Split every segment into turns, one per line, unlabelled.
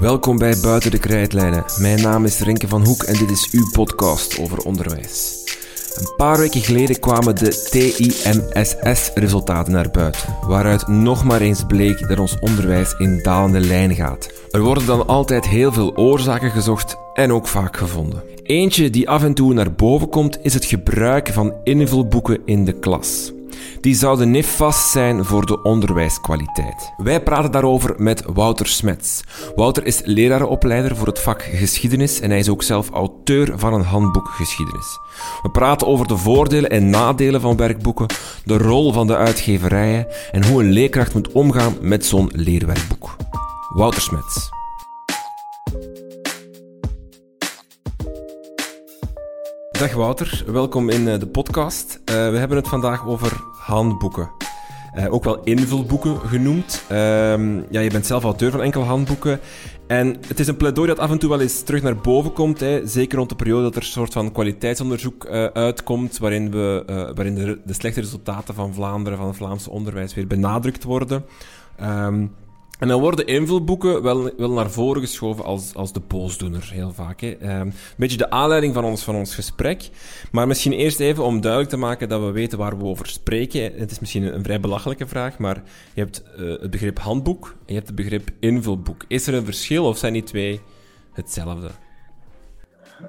Welkom bij Buiten de Krijtlijnen. Mijn naam is Renke van Hoek en dit is uw podcast over onderwijs. Een paar weken geleden kwamen de TIMSS-resultaten naar buiten, waaruit nog maar eens bleek dat ons onderwijs in dalende lijn gaat. Er worden dan altijd heel veel oorzaken gezocht en ook vaak gevonden. Eentje die af en toe naar boven komt is het gebruik van invulboeken in de klas. Die zouden nefast zijn voor de onderwijskwaliteit. Wij praten daarover met Wouter Smets. Wouter is lerarenopleider voor het vak geschiedenis en hij is ook zelf auteur van een handboek geschiedenis. We praten over de voordelen en nadelen van werkboeken, de rol van de uitgeverijen en hoe een leerkracht moet omgaan met zo'n leerwerkboek. Wouter Smets. Dag Wouter, welkom in eh, de podcast. Uh, we hebben het vandaag over handboeken. Uh, ook wel invulboeken genoemd. Uh, ja, je bent zelf auteur van enkele handboeken. En het is een pleidooi dat af en toe wel eens terug naar boven komt. Hè. Zeker rond de periode dat er een soort van kwaliteitsonderzoek uitkomt, waarin, we, waarin de, de, slechte resultaten van Vlaanderen, van het Vlaamse onderwijs, weer benadrukt worden. Um, en dan worden invulboeken wel, wel naar voren geschoven als, als de boosdoener, heel vaak. Hè. Um, een beetje de aanleiding van ons, van ons gesprek. Maar misschien eerst even om duidelijk te maken dat we weten waar we over spreken. Het is misschien een, vrij belachelijke vraag, maar je hebt uh, het begrip handboek en je hebt het begrip invulboek. Is er een verschil of zijn die twee hetzelfde?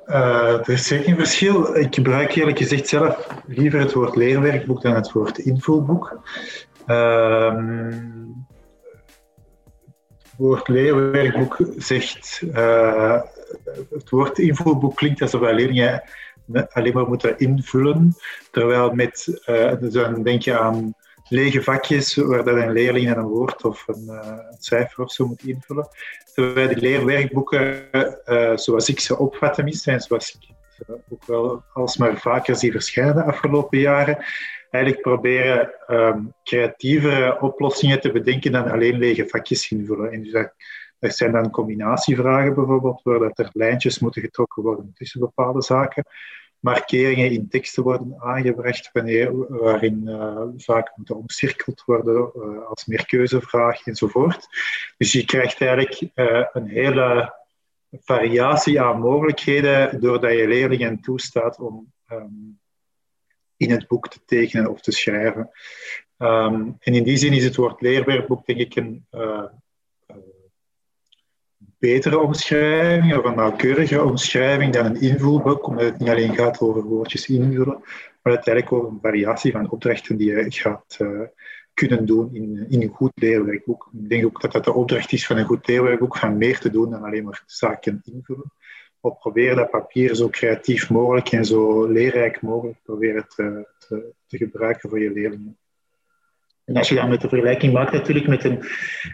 Uh, er is zeker een verschil. Ik gebruik eerlijk gezegd zelf liever het woord leerwerkboek dan het woord invulboek. Uh, woord leerwerkboek zegt, uh, het woord invulboek klinkt alsof leerlingen alleen maar moeten invullen, terwijl met, uh, dan denk je aan lege vakjes waar dat een leerling een woord of een, uh, cijfer of zo moet invullen. Terwijl de leerwerkboeken, zoals ik ze opvat tenminste, en zoals ik ook wel alsmaar vaker zie verschijnen de afgelopen jaren, eigenlijk proberen um, creatievere oplossingen te bedenken dan alleen lege vakjes invullen. En dus dat, zijn dan combinatievragen bijvoorbeeld, waar dat er lijntjes moeten getrokken worden tussen bepaalde zaken. Markeringen in teksten worden aangebracht wanneer, waarin uh, zaken moeten omcirkeld worden uh, als meerkeuzevraag enzovoort. Dus je krijgt eigenlijk uh, een hele variatie aan mogelijkheden doordat je leerlingen toestaat om um, in het boek te tekenen of te schrijven. Um, en in die zin is het woord leerwerkboek denk ik een uh, uh, betere omschrijving of een nauwkeurige omschrijving dan een invulboek, omdat het niet alleen gaat over woordjes invullen, maar het eigenlijk over een variatie van opdrachten die je gaat uh, kunnen doen in, in een goed leerwerkboek. Ik denk ook dat dat de opdracht is van een goed leerwerkboek, van meer te doen dan alleen maar zaken invullen op proberen dat papier zo creatief mogelijk en zo leerrijk mogelijk proberen te, te, te, gebruiken voor je leerlingen. En als je dan met de vergelijking maakt natuurlijk met een,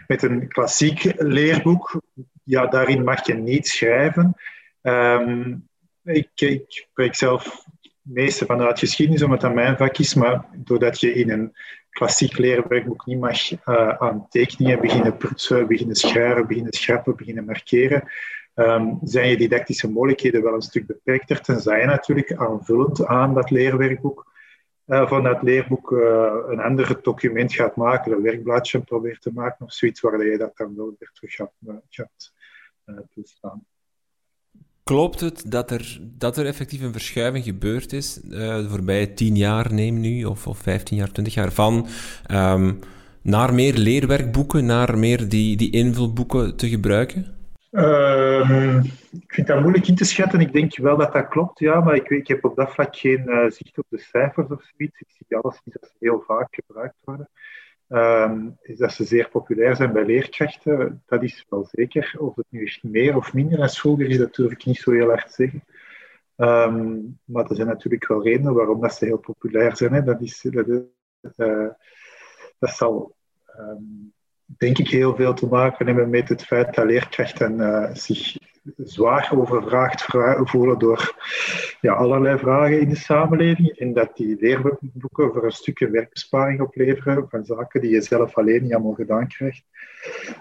met een klassiek leerboek, ja, daarin mag je niet schrijven. Um, ik, ik spreek zelf meeste vanuit geschiedenis, omdat dat mijn vak is, maar doordat je in een klassiek leerwerkboek niet mag uh, aan tekeningen beginnen prutsen, beginnen schrijven, beginnen schrappen, beginnen markeren, um, zijn je didactische mogelijkheden wel een stuk beperkter, tenzij je natuurlijk aanvullend aan dat leerwerkboek uh, van dat leerboek uh, een ander document gaat maken, een werkbladje probeert te maken of zoiets waar je dat dan wel weer terug gaat, uh, gaat toestaan.
Klopt het dat er, dat er effectief een verschuiving gebeurd is de voorbije tien jaar, neem nu, of, of 15 jaar, 20 jaar, van um, naar meer leerwerkboeken, naar meer die, die invulboeken te gebruiken?
Uh, ik vind dat moeilijk in te schatten. Ik denk wel dat dat klopt, ja, maar ik, ik heb op dat vlak geen uh, zicht op de cijfers of zoiets. Ik zie alles niet dat ze heel vaak gebruikt worden. Uh, is dat ze zeer populair zijn bij leerkrachten, dat is wel zeker. Of het nu echt meer of minder is vroeger is, dat durf ik niet zo heel hard zeggen. Um, maar er zijn natuurlijk wel redenen waarom dat ze heel populair zijn. Dat, is, dat, uh, dat zal um, denk ik heel veel te maken hebben met het feit dat leerkrachten uh, zich zwaar overvraagd voelen door ja, allerlei vragen in de samenleving en dat die leerboeken voor een stukje werkbesparing opleveren van zaken die je zelf alleen niet allemaal gedaan krijgt.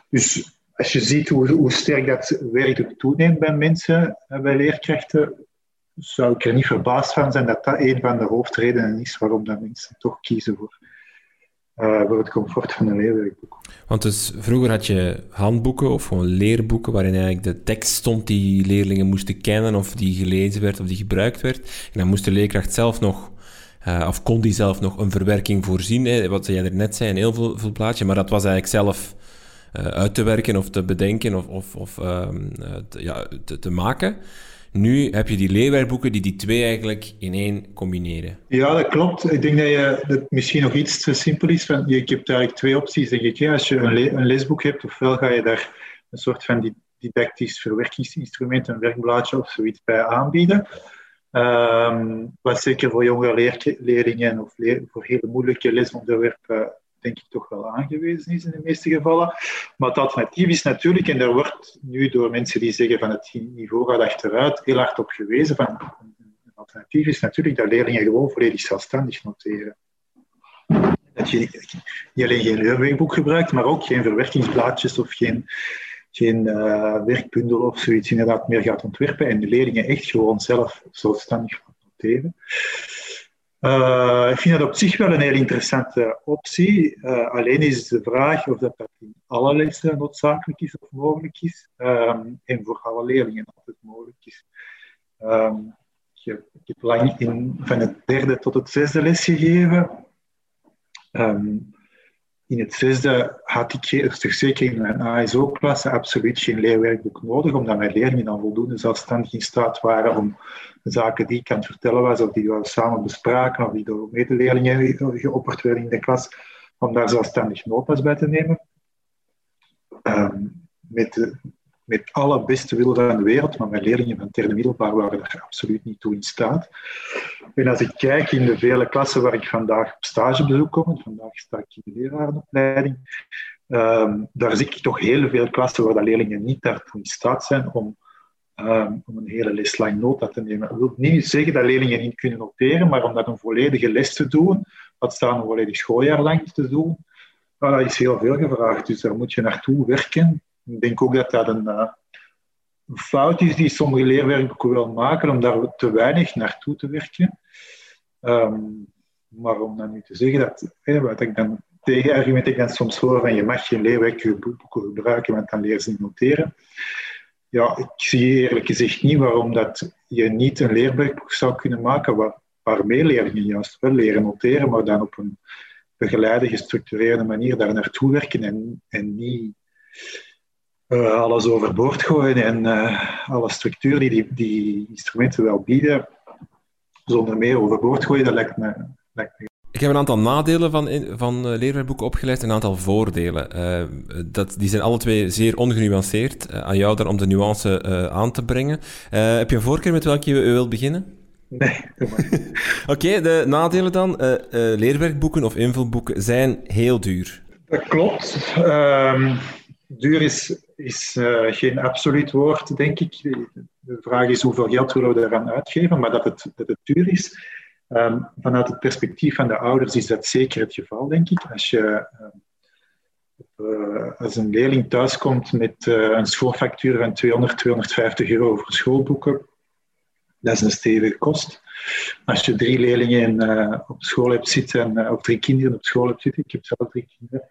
Dus als je ziet hoe, sterk dat werkdruk toeneemt bij mensen, eh, bij leerkrachten, zou ik er niet verbaasd van zijn dat dat een van de hoofdredenen is waarom dat mensen toch kiezen voor voor het comfort van een leerwerkboek.
Want dus vroeger had je handboeken of gewoon leerboeken waarin eigenlijk de tekst stond die leerlingen moesten kennen of die gelezen werd of die gebruikt werd. En dan moest de leerkracht zelf nog, uh, of kon die zelf nog een verwerking voorzien, hè, wat jij er net zei, een heel veel, veel plaatje, maar dat was eigenlijk zelf uh, uit te werken of te bedenken of, of, of te, ja, te, te maken. Nu heb je die leerwerkboeken die die twee eigenlijk in één combineren.
Ja, dat klopt. Ik denk dat, je, dat misschien nog iets te simpel is. Van, je, hebt eigenlijk twee opties, denk ik. Als je een, een, leesboek hebt, ofwel ga je daar een soort van didactisch verwerkingsinstrument, een werkblaadje of zoiets bij aanbieden. Um, wat zeker voor jonge leerlingen of voor hele moeilijke lesonderwerpen denk ik toch wel aangewezen is in de meeste gevallen. Maar het alternatief is natuurlijk, en daar wordt nu door mensen die zeggen van het niveau gaat achteruit, heel hard op gewezen. Van, een alternatief is natuurlijk dat leerlingen gewoon volledig zelfstandig noteren. Dat je niet alleen geen leerwerkboek gebruikt, maar ook geen verwerkingsblaadjes of geen, geen uh, werkbundel of zoiets inderdaad meer gaat ontwerpen en de leerlingen echt gewoon zelf zelfstandig noteren. Uh, ik vind dat op zich wel een heel interessante optie. Uh, alleen is de vraag of dat, in alle lessen noodzakelijk is of mogelijk is. Um, en voor alle leerlingen altijd mogelijk is. Um, ik, heb, lang in, van het derde tot het zesde les gegeven. Um, in het zesde had ik zeker in mijn ASO-klasse absoluut geen leerwerkboek nodig, omdat mijn leerlingen dan voldoende zelfstandig in staat waren om zaken die ik aan het vertellen was, of die we samen bespraken, of die door medeleerlingen geopperd werden in de klas, om daar zelfstandig notas bij te nemen. Um, met, met alle beste wil van de wereld, maar mijn leerlingen van derde middelbaar waren daar absoluut niet toe in staat. En als ik kijk in de vele klassen waar ik vandaag op stagebezoek kom, vandaag sta ik in de lerarenopleiding, um, daar zie ik toch heel veel klassen waar de leerlingen niet daartoe in staat zijn om, um, om een hele les nota te nemen. Dat wil niet zeggen dat leerlingen niet kunnen noteren, maar om dat een volledige les te doen, wat staan een volledig schooljaar lang te doen, dat is heel veel gevraagd. Dus daar moet je naartoe werken. Ik denk ook dat dat een, uh, fout is die sommige leerwerkboeken wel maken, om daar te weinig naartoe te werken. Um, maar om dan nu te zeggen dat, wat ik dan tegenargument ik dan soms hoor van je mag geen leerwerkboeken gebruiken, want dan leren ze niet noteren. Ja, ik zie eerlijk gezegd niet waarom dat je niet een leerwerkboek zou kunnen maken waar, waarmee leerlingen juist wel leren noteren, maar dan op een begeleide, gestructureerde manier daar naartoe werken en, en niet uh, alles overboord gooien en uh, alle structuur die, die die instrumenten wel bieden, zonder meer overboord gooien, dat lijkt me, lijkt me
ik heb een aantal nadelen van, van uh, leerwerkboeken opgeleid en een aantal voordelen. Uh, dat, die zijn alle twee zeer ongenuanceerd. Uh, aan jou daar om de nuance aan te brengen. heb je een voorkeur met welke je wilt beginnen?
Nee,
Oké, de nadelen dan. leerwerkboeken of invulboeken zijn heel duur.
Dat klopt. Um, duur is is uh, geen absoluut woord, denk ik. De vraag is hoeveel geld willen we eraan uitgeven, maar dat het, dat het duur is. Um, vanuit het perspectief van de ouders is dat zeker het geval, denk ik. Als, je, uh, als een leerling thuiskomt met uh, een schoolfactuur van 200, 250 euro voor schoolboeken, dat is een stevige kost. Als je drie leerlingen op school hebt zitten, of drie kinderen op school hebt zitten, ik heb zelf drie kinderen,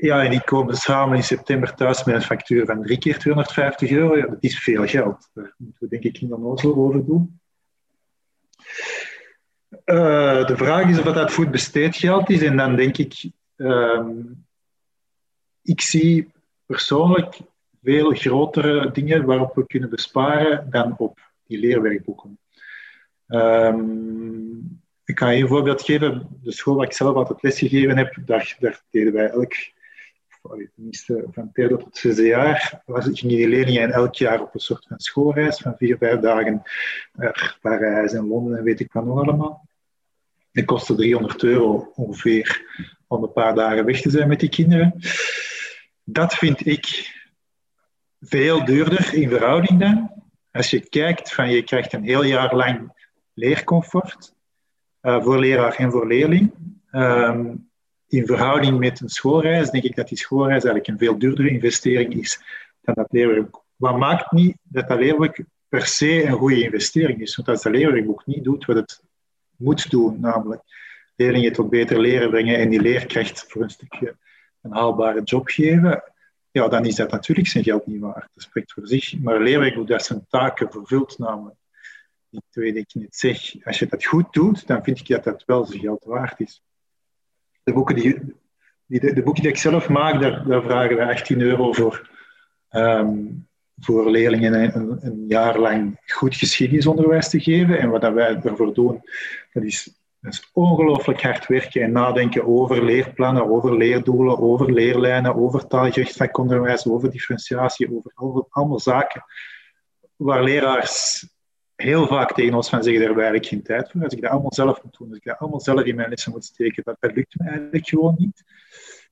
ja, en die komen samen in september thuis met een factuur van drie keer 250 euro. Ja, dat is veel geld. Daar moeten we denk ik niet onnozel over doen. Uh, de vraag is of dat goed besteed geld is. En dan denk ik, uh, ik zie persoonlijk veel grotere dingen waarop we kunnen besparen dan op die leerwerkboeken. Um, ik kan je een voorbeeld geven. De school waar ik zelf altijd lesgegeven heb, daar, daar deden wij elk tenminste van derde tot zesde jaar, was, gingen die leerlingen elk jaar op een soort van schoolreis van vier, vijf dagen naar Parijs en Londen en weet ik wat nog allemaal. Het kostte 300 euro ongeveer om een paar dagen weg te zijn met die kinderen. Dat vind ik veel duurder in verhouding dan. Als je kijkt van je krijgt een heel jaar lang leercomfort uh, voor leraar en voor leerling. Um, in verhouding met een schoolreis, denk ik dat die schoolreis eigenlijk een veel duurdere investering is dan dat leerwerk. Wat maakt niet dat dat leerwerk per se een goede investering is? Want als dat leerwerkboek niet doet wat het moet doen, namelijk leerlingen ook beter leren brengen en die leerkracht voor een stukje een haalbare job geven, ja, dan is dat natuurlijk zijn geld niet waard. Dat spreekt voor zich. Maar een leerwerkboek dat zijn taken vervult, namelijk die twee die ik net zeg, als je dat goed doet, dan vind ik dat dat wel zijn geld waard is. De boeken die, die de, boeken die ik zelf maak, daar, vragen we 18 euro voor. Um, voor leerlingen een, een, jaar lang goed geschiedenisonderwijs te geven. En wat wij ervoor doen, dat is, is ongelooflijk hard werken en nadenken over leerplannen, over leerdoelen, over leerlijnen, over taalgericht vakonderwijs, over differentiatie, over, over allemaal zaken waar leraars heel vaak tegen ons van zeggen, daar heb ik geen tijd voor. Als ik dat allemaal zelf moet doen, als ik dat allemaal zelf in mijn lessen moet steken, dat, lukt me eigenlijk gewoon niet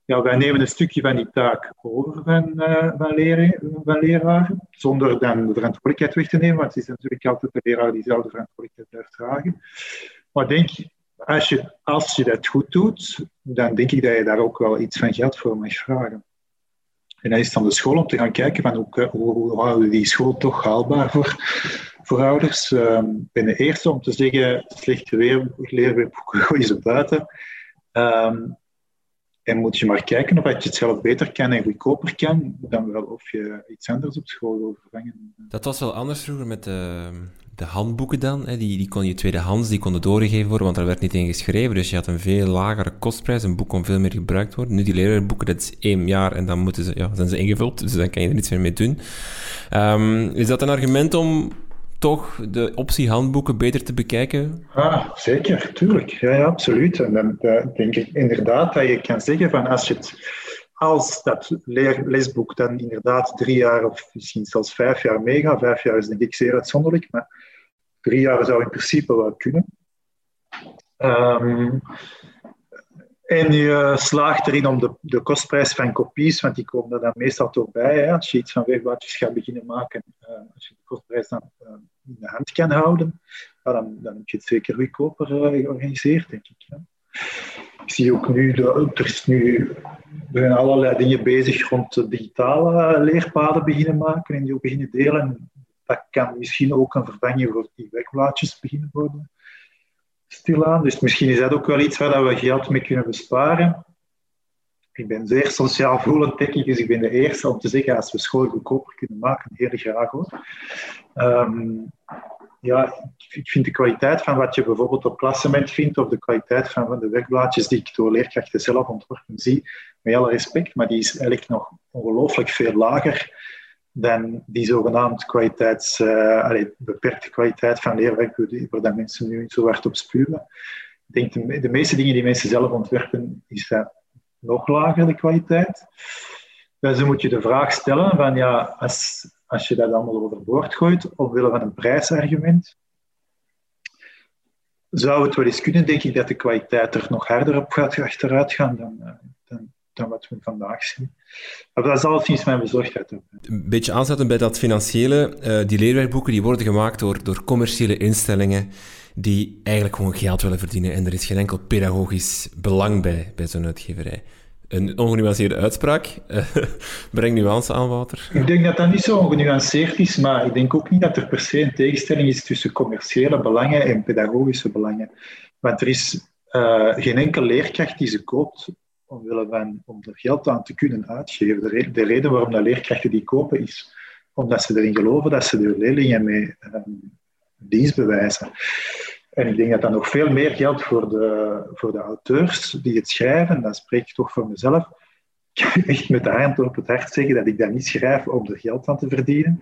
ja, wij nemen een stukje van die taak over van, uh, van, leren, van leraren, zonder dan de verantwoordelijkheid weg te nemen, want het is natuurlijk altijd de leraar die zelf de verantwoordelijkheid blijft dragen. Maar denk, als je, als je dat goed doet, dan denk ik dat je daar ook wel iets van geld voor mag vragen. En dan is aan de school om te gaan kijken van hoe, hoe, hoe houden we die school toch haalbaar voor, voor ouders. Um, ik ben de eerste om te zeggen, slechte weer, leerwerkboeken gooien ze buiten. Um, en moet je maar kijken of je het zelf beter kan en goedkoper kan, dan wel of je iets anders op school wil vervangen.
Dat was wel anders vroeger met de, de handboeken dan. Hè. Die, die kon je tweedehands, die konden doorgegeven worden, want er werd niet in geschreven. Dus je had een veel lagere kostprijs, een boek kon veel meer gebruikt worden. Nu, die lerarenboeken, dat is één jaar en dan moeten ze, ja, zijn ze ingevuld, dus dan kan je er niets meer mee doen. Um, is dat een argument om toch de optie handboeken beter te bekijken?
Ah, zeker, tuurlijk. Ja, ja absoluut. En dan denk ik inderdaad dat je kan zeggen van als je het als dat leesboek dan inderdaad drie jaar of misschien zelfs vijf jaar meegaat, vijf jaar is denk ik zeer uitzonderlijk, maar drie jaar zou in principe wel kunnen. Um, en je slaagt erin om de, de kostprijs van kopies, want die komen er dan meestal toch bij. Hè, als je iets van wegblaadjes gaat beginnen maken, uh, als je de kostprijs dan uh, in de hand kan houden, dan, dan heb je het zeker goedkoper uh, georganiseerd, denk ik. Hè. Ik zie ook nu, de, er, is nu, er zijn allerlei dingen bezig rond digitale leerpaden beginnen maken en die ook beginnen delen. Dat kan misschien ook een vervanging voor die wegblaadjes beginnen worden stilaan. Dus misschien is dat ook wel iets waar we geld mee kunnen besparen. Ik ben zeer sociaal voelend, denk ik, dus ik ben de eerste om te zeggen, als we school goedkoper kunnen maken, heel graag hoor. Um, ja, ik vind de kwaliteit van wat je bijvoorbeeld op klassement vindt, of de kwaliteit van de werkblaadjes die ik door leerkrachten zelf ontworpen zie, met alle respect, maar die is eigenlijk nog ongelooflijk veel lager dan die zogenaamd allee, beperkte kwaliteit van leerwerk, waar dat mensen nu zo hard op spuwen. Ik denk de, de meeste dingen die mensen zelf ontwerpen, is dat nog lager, de kwaliteit. Dus dan moet je de vraag stellen van ja, als, als je dat allemaal overboord gooit, omwille van een prijsargument, zou het wel eens kunnen, denk ik, dat de kwaliteit er nog harder op gaat achteruit gaan dan, eh, dan, dan wat we vandaag zien. Maar dat is alleszins mijn bezorgdheid.
Een beetje aanzetten bij dat financiële. Uh, die leerwerkboeken die worden gemaakt door, door commerciële instellingen die eigenlijk gewoon geld willen verdienen en er is geen enkel pedagogisch belang bij, bij zo'n uitgeverij. Een ongenuanceerde uitspraak. Breng nuance aan, Wouter.
Ik denk dat dat niet zo ongenuanceerd is, maar ik denk ook niet dat er per se een tegenstelling is tussen commerciële belangen en pedagogische belangen. Want er is uh, geen enkele leerkracht die ze koopt omwille van, om er geld aan te kunnen uitgeven. De, de reden waarom de leerkrachten die kopen is omdat ze erin geloven dat ze de leerlingen mee um, dienst bewijzen. En ik denk dat dat nog veel meer geldt voor de, voor de auteurs die het schrijven. Dan spreek ik toch voor mezelf. Ik kan echt met de hand op het hart zeggen dat ik dat niet schrijf om er geld aan te verdienen.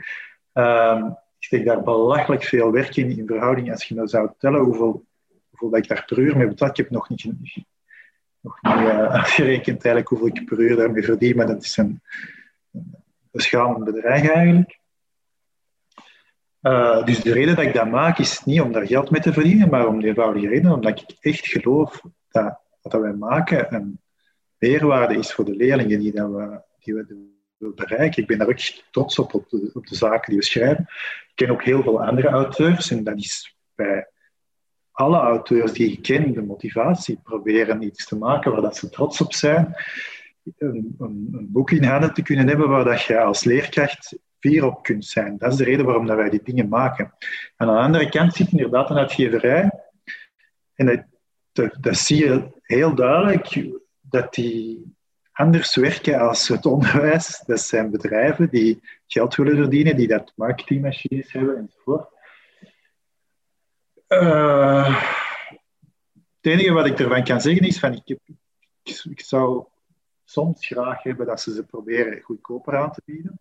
Um, ik steek daar belachelijk veel werk in, in verhouding. Als je nou zou tellen hoeveel, hoeveel dat ik daar per uur mee betaal, ik heb nog niet, nog niet uh, afgerekend eigenlijk hoeveel ik per uur daarmee verdien, maar dat is een beschamend bedrijf eigenlijk. Uh, dus de reden dat ik dat maak is niet om daar geld mee te verdienen, maar om de eenvoudige reden omdat ik echt geloof dat wat wij maken een meerwaarde is voor de leerlingen die, dat we, die we bereiken. Ik ben daar ook trots op, op de, op de zaken die we schrijven. Ik ken ook heel veel andere auteurs en dat is bij alle auteurs die ik ken, de motivatie proberen iets te maken waar dat ze trots op zijn. Een, een, boek in handen te kunnen hebben waar dat je als leerkracht fier op kunt zijn. Dat is de reden waarom dat wij die dingen maken. En aan de andere kant zit inderdaad een uitgeverij. En dat, dat zie je heel duidelijk, dat die anders werken als het onderwijs. Dat zijn bedrijven die geld willen verdienen, die dat marketingmachines hebben enzovoort. Uh, het enige wat ik ervan kan zeggen is, van, ik, ik, zou soms graag hebben dat ze ze proberen goedkoper aan te bieden.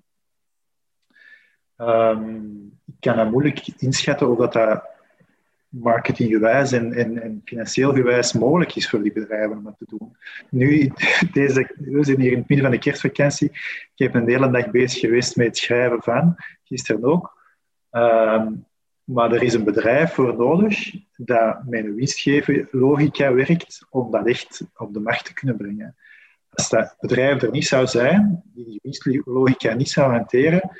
Um, ik kan dat moeilijk inschatten of dat, dat marketinggewijs en, en, en, financieel gewijs mogelijk is voor die bedrijven om dat te doen. Nu, deze, we zijn hier in het midden van de kerstvakantie. Ik heb een hele dag bezig geweest met het schrijven van, gisteren ook. Um, maar er is een bedrijf voor nodig dat met een winstgeven logica werkt om dat echt op de markt te kunnen brengen. Als dat bedrijf er niet zou zijn, die die winstlogica niet zou hanteren,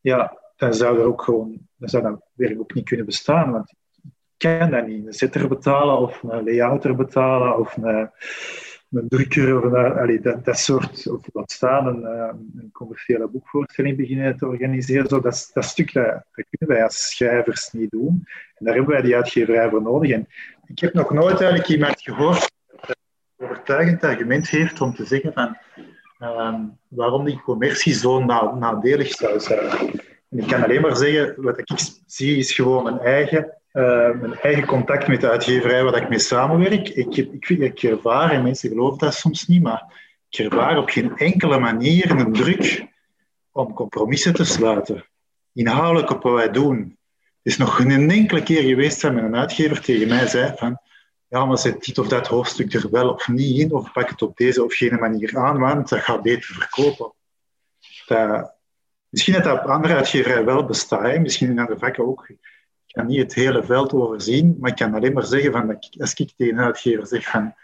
ja, dan zou er ook gewoon, dan zou dat werk ook niet kunnen bestaan. Want ik kan dat niet. Een zitter betalen of een layouter betalen of een een drukker of een, dat, dat soort, of staan, een, eh, een, commerciële boekvoorstelling beginnen te organiseren. Zo, dat, dat stuk dat, kunnen wij als schrijvers niet doen. En daar hebben wij die uitgeverij voor nodig. En ik heb nog nooit eigenlijk iemand gehoord dat een overtuigend argument heeft om te zeggen van uh, waarom die commercie zo nadelig zou zijn. En ik kan alleen maar zeggen, wat ik zie is gewoon mijn eigen uh, mijn eigen contact met de uitgeverij waar ik mee samenwerk. Ik, ik, ik ervaar, en mensen geloven dat soms niet, maar ik ervaar op geen enkele manier een druk om compromissen te sluiten. Inhoudelijk op wat wij doen. Het is nog geen enkele keer geweest dat een uitgever tegen mij zei van ja, maar zet dit of dat hoofdstuk er wel of niet in, of pak het op deze of gene manier aan, want dat gaat beter verkopen. Dat, misschien dat dat op andere uitgeverijen wel bestaat, misschien in andere vakken ook kan niet het hele veld overzien, maar ik kan alleen maar zeggen van, als ik tegen een uitgever zeg van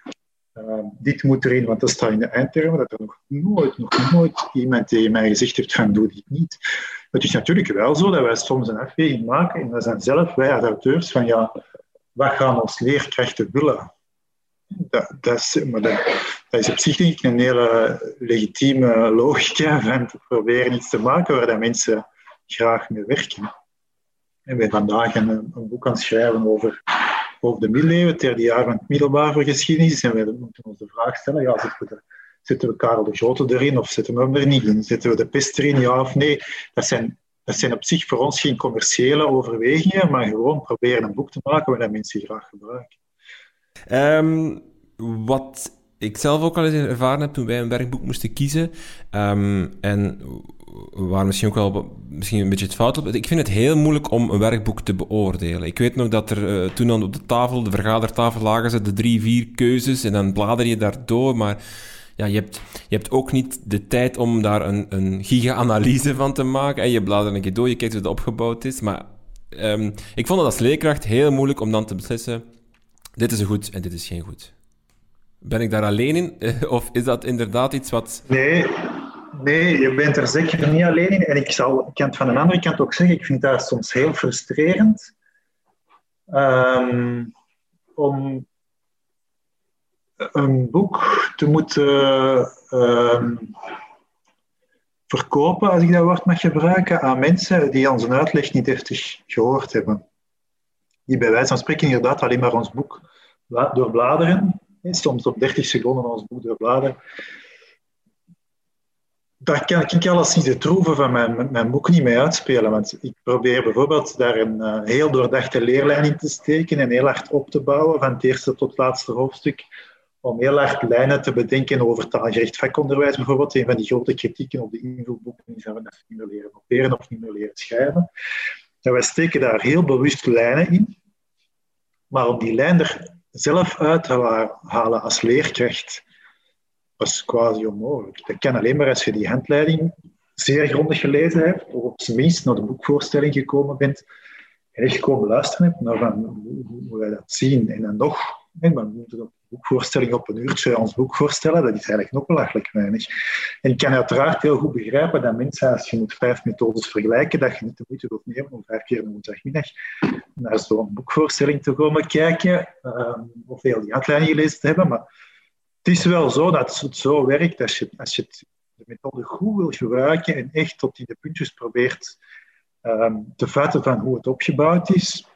uh, dit moet erin, want dat staat in de eindtermen, dat er nog nooit, nog nooit iemand tegen mij gezegd heeft van doe dit niet. Het is natuurlijk wel zo dat wij soms een afweging maken en dat zijn zelf wij als auteurs van ja, wat gaan ons leerkrachten willen? Dat, dat, is, maar dat, is op zich denk ik een hele legitieme logica van te proberen iets te maken waar dat mensen graag mee werken. En wij vandaag een, een, boek aan schrijven over, over de middeleeuwen, het derde jaar van het middelbaar voor geschiedenis. En wij moeten ons de vraag stellen, ja, zetten we, Karel de Grote erin of zetten we hem er niet in? Zetten we de pest erin, ja of nee? Dat zijn, dat zijn op zich voor ons geen commerciële overwegingen, maar gewoon proberen een boek te maken waar mensen graag gebruiken.
Um, wat ik zelf ook al eens ervaren heb toen wij een werkboek moesten kiezen. Um, en waar misschien ook wel misschien een beetje het fout op. Ik vind het heel moeilijk om een werkboek te beoordelen. Ik weet nog dat er uh, toen op de tafel, de vergadertafel, lagen ze de drie, vier keuzes en dan blader je daardoor. Maar ja, je hebt, je hebt ook niet de tijd om daar een, een giga-analyse van te maken. En je bladert een keer door, je kijkt hoe het opgebouwd is. Maar um, ik vond het als leerkracht heel moeilijk om dan te beslissen: dit is een goed en dit is geen goed. Ben ik daar alleen in? Of is dat inderdaad iets wat.
Nee, nee, je bent er zeker niet alleen in. En ik, zal, ik kan het van de andere kant ook zeggen, ik vind dat soms heel frustrerend. Um, om een boek te moeten um, verkopen, als ik dat woord mag gebruiken, aan mensen die onze uitleg niet heftig gehoord hebben. Die bij wijze van spreken inderdaad alleen maar ons boek doorbladeren soms op 30 seconden ons boek doorbladeren. Daar kan ik alles niet de troeven van mijn, mijn boek niet mee uitspelen. Want ik probeer bijvoorbeeld daar een uh, heel doordachte leerlijn in te steken en heel hard op te bouwen, van het eerste tot het laatste hoofdstuk. Om heel hard lijnen te bedenken over taalgericht vakonderwijs bijvoorbeeld. Een van die grote kritieken op de invulboeken is dat we dat niet meer leren noteren of niet meer leren schrijven. En wij steken daar heel bewust lijnen in. Maar om die lijn er zelf uit te halen als leerkracht was quasi onmogelijk. Dat kan alleen maar als je die handleiding zeer grondig gelezen hebt, of op zijn minst naar de boekvoorstelling gekomen bent en echt komen luisteren hebt naar van, hoe, wij dat zien. En dan nog, we moeten boekvoorstelling op een uurtje ons boek voorstellen, dat is eigenlijk nog belachelijk weinig. En ik kan uiteraard heel goed begrijpen dat mensen, als je moet vijf methodes vergelijken, dat je niet de moeite wilt nemen om vijf keer een woensdagmiddag naar zo'n boekvoorstelling te komen kijken, uh, of heel die uitleiding gelezen te hebben. Maar het is wel zo dat het zo werkt als je, als je het, de methode goed wil gebruiken en echt tot in de puntjes probeert um, te vatten van hoe het opgebouwd is.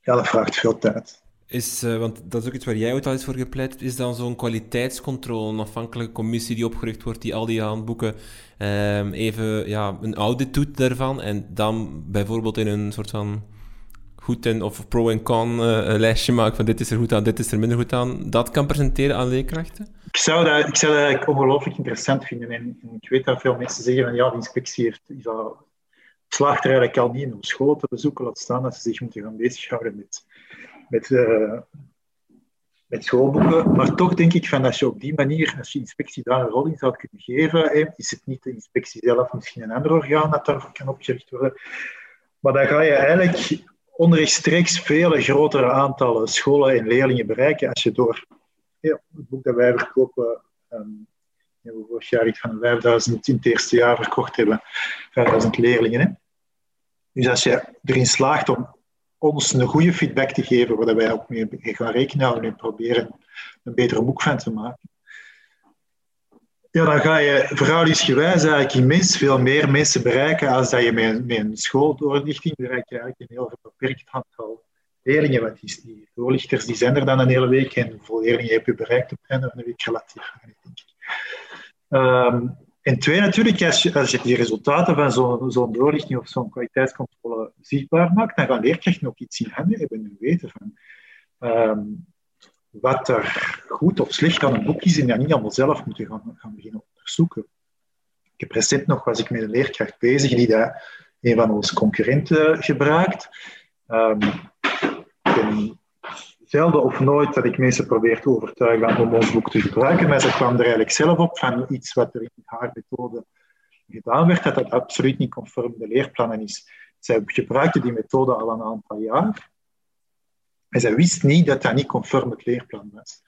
Ja, dat vraagt veel tijd.
Is, uh, want dat is ook iets waar jij ook al eens voor gepleit is dan zo'n kwaliteitscontrole, een afhankelijke commissie die opgericht wordt, die al die handboeken um, even ja, een audit doet daarvan en dan bijvoorbeeld in een soort van goed en of pro en con uh, lijstje maakt van dit is er goed aan, dit is er minder goed aan, dat kan presenteren aan leerkrachten?
Ik zou dat, ik zou dat eigenlijk ongelooflijk interessant vinden. En, ik weet dat veel mensen zeggen van ja, de inspectie heeft, is al, slaagt er eigenlijk al niet in om scholen te bezoeken, laat staan dat ze zich moeten gaan bezighouden met, met, uh, met schoolboeken. Maar toch denk ik van als je op die manier, als je inspectie daar een rol in zou kunnen geven, is het niet de inspectie zelf, misschien een ander orgaan dat daarvoor kan opgericht worden. Maar dan ga je eigenlijk onrechtstreeks vele grotere aantallen scholen en leerlingen bereiken als je door het boek dat wij verkopen, um, we vorig jaar iets van 5000 in het eerste jaar verkocht hebben, 5000 leerlingen. Hè. Dus als je erin slaagt om ons een goede feedback te geven, waar wij ook mee gaan rekenen en proberen een betere boek van te maken, ja, dan ga je verhoudingsgewijs eigenlijk immens veel meer mensen bereiken als dat je met, een schooldoorlichting bereikt je eigenlijk een heel beperkt aantal leerlingen. Want die, die doorlichters die zijn er dan een hele week en hoeveel leerlingen heb je bereikt op het einde van de week relatief. Um, en twee, natuurlijk, als je, als je die resultaten van zo'n zo doorlichting of zo'n kwaliteitscontrole zichtbaar maakt, dan gaan leerkrachten ook iets in handen hebben en weten van um, wat er goed of slecht aan een boek is en dat niet allemaal zelf moeten gaan, gaan beginnen onderzoeken. Ik heb recent nog, was ik met een leerkracht bezig die dat een van onze concurrenten gebruikt. Ik zelden of nooit dat ik mensen probeer te overtuigen om ons boek te gebruiken, maar ze kwam er eigenlijk zelf op van iets wat er in haar methode gedaan werd, dat dat absoluut niet conform de leerplannen is. Zij gebruikte die methode al een aantal jaar. En zij wist niet dat dat niet conform het leerplan was.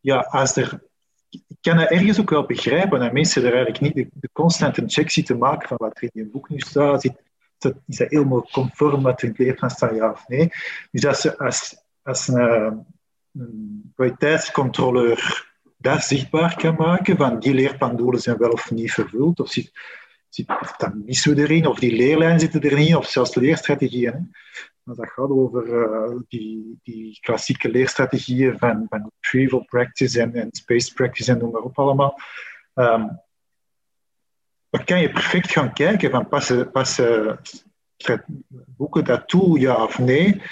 Ja, als er, ik kan dat ergens ook wel begrijpen, dat mensen er eigenlijk niet de, de constante check zitten maken van wat er in je boek nu staat. Zit, is dat helemaal conform in het leerplan staat, ja of nee? Dus als, als, als een, een kwaliteitscontroleur dat zichtbaar kan maken, van die leerplandoelen zijn wel of niet vervuld, of zit, zit, dan missen we erin, of die leerlijnen zitten erin, of zelfs leerstrategieën. Hè. Dat gaat over uh, die, die klassieke leerstrategieën van, van retrieval practice en, en space practice en noem maar op allemaal. Um, dan kan je perfect gaan kijken van passen, passen boeken dat toe, ja of nee.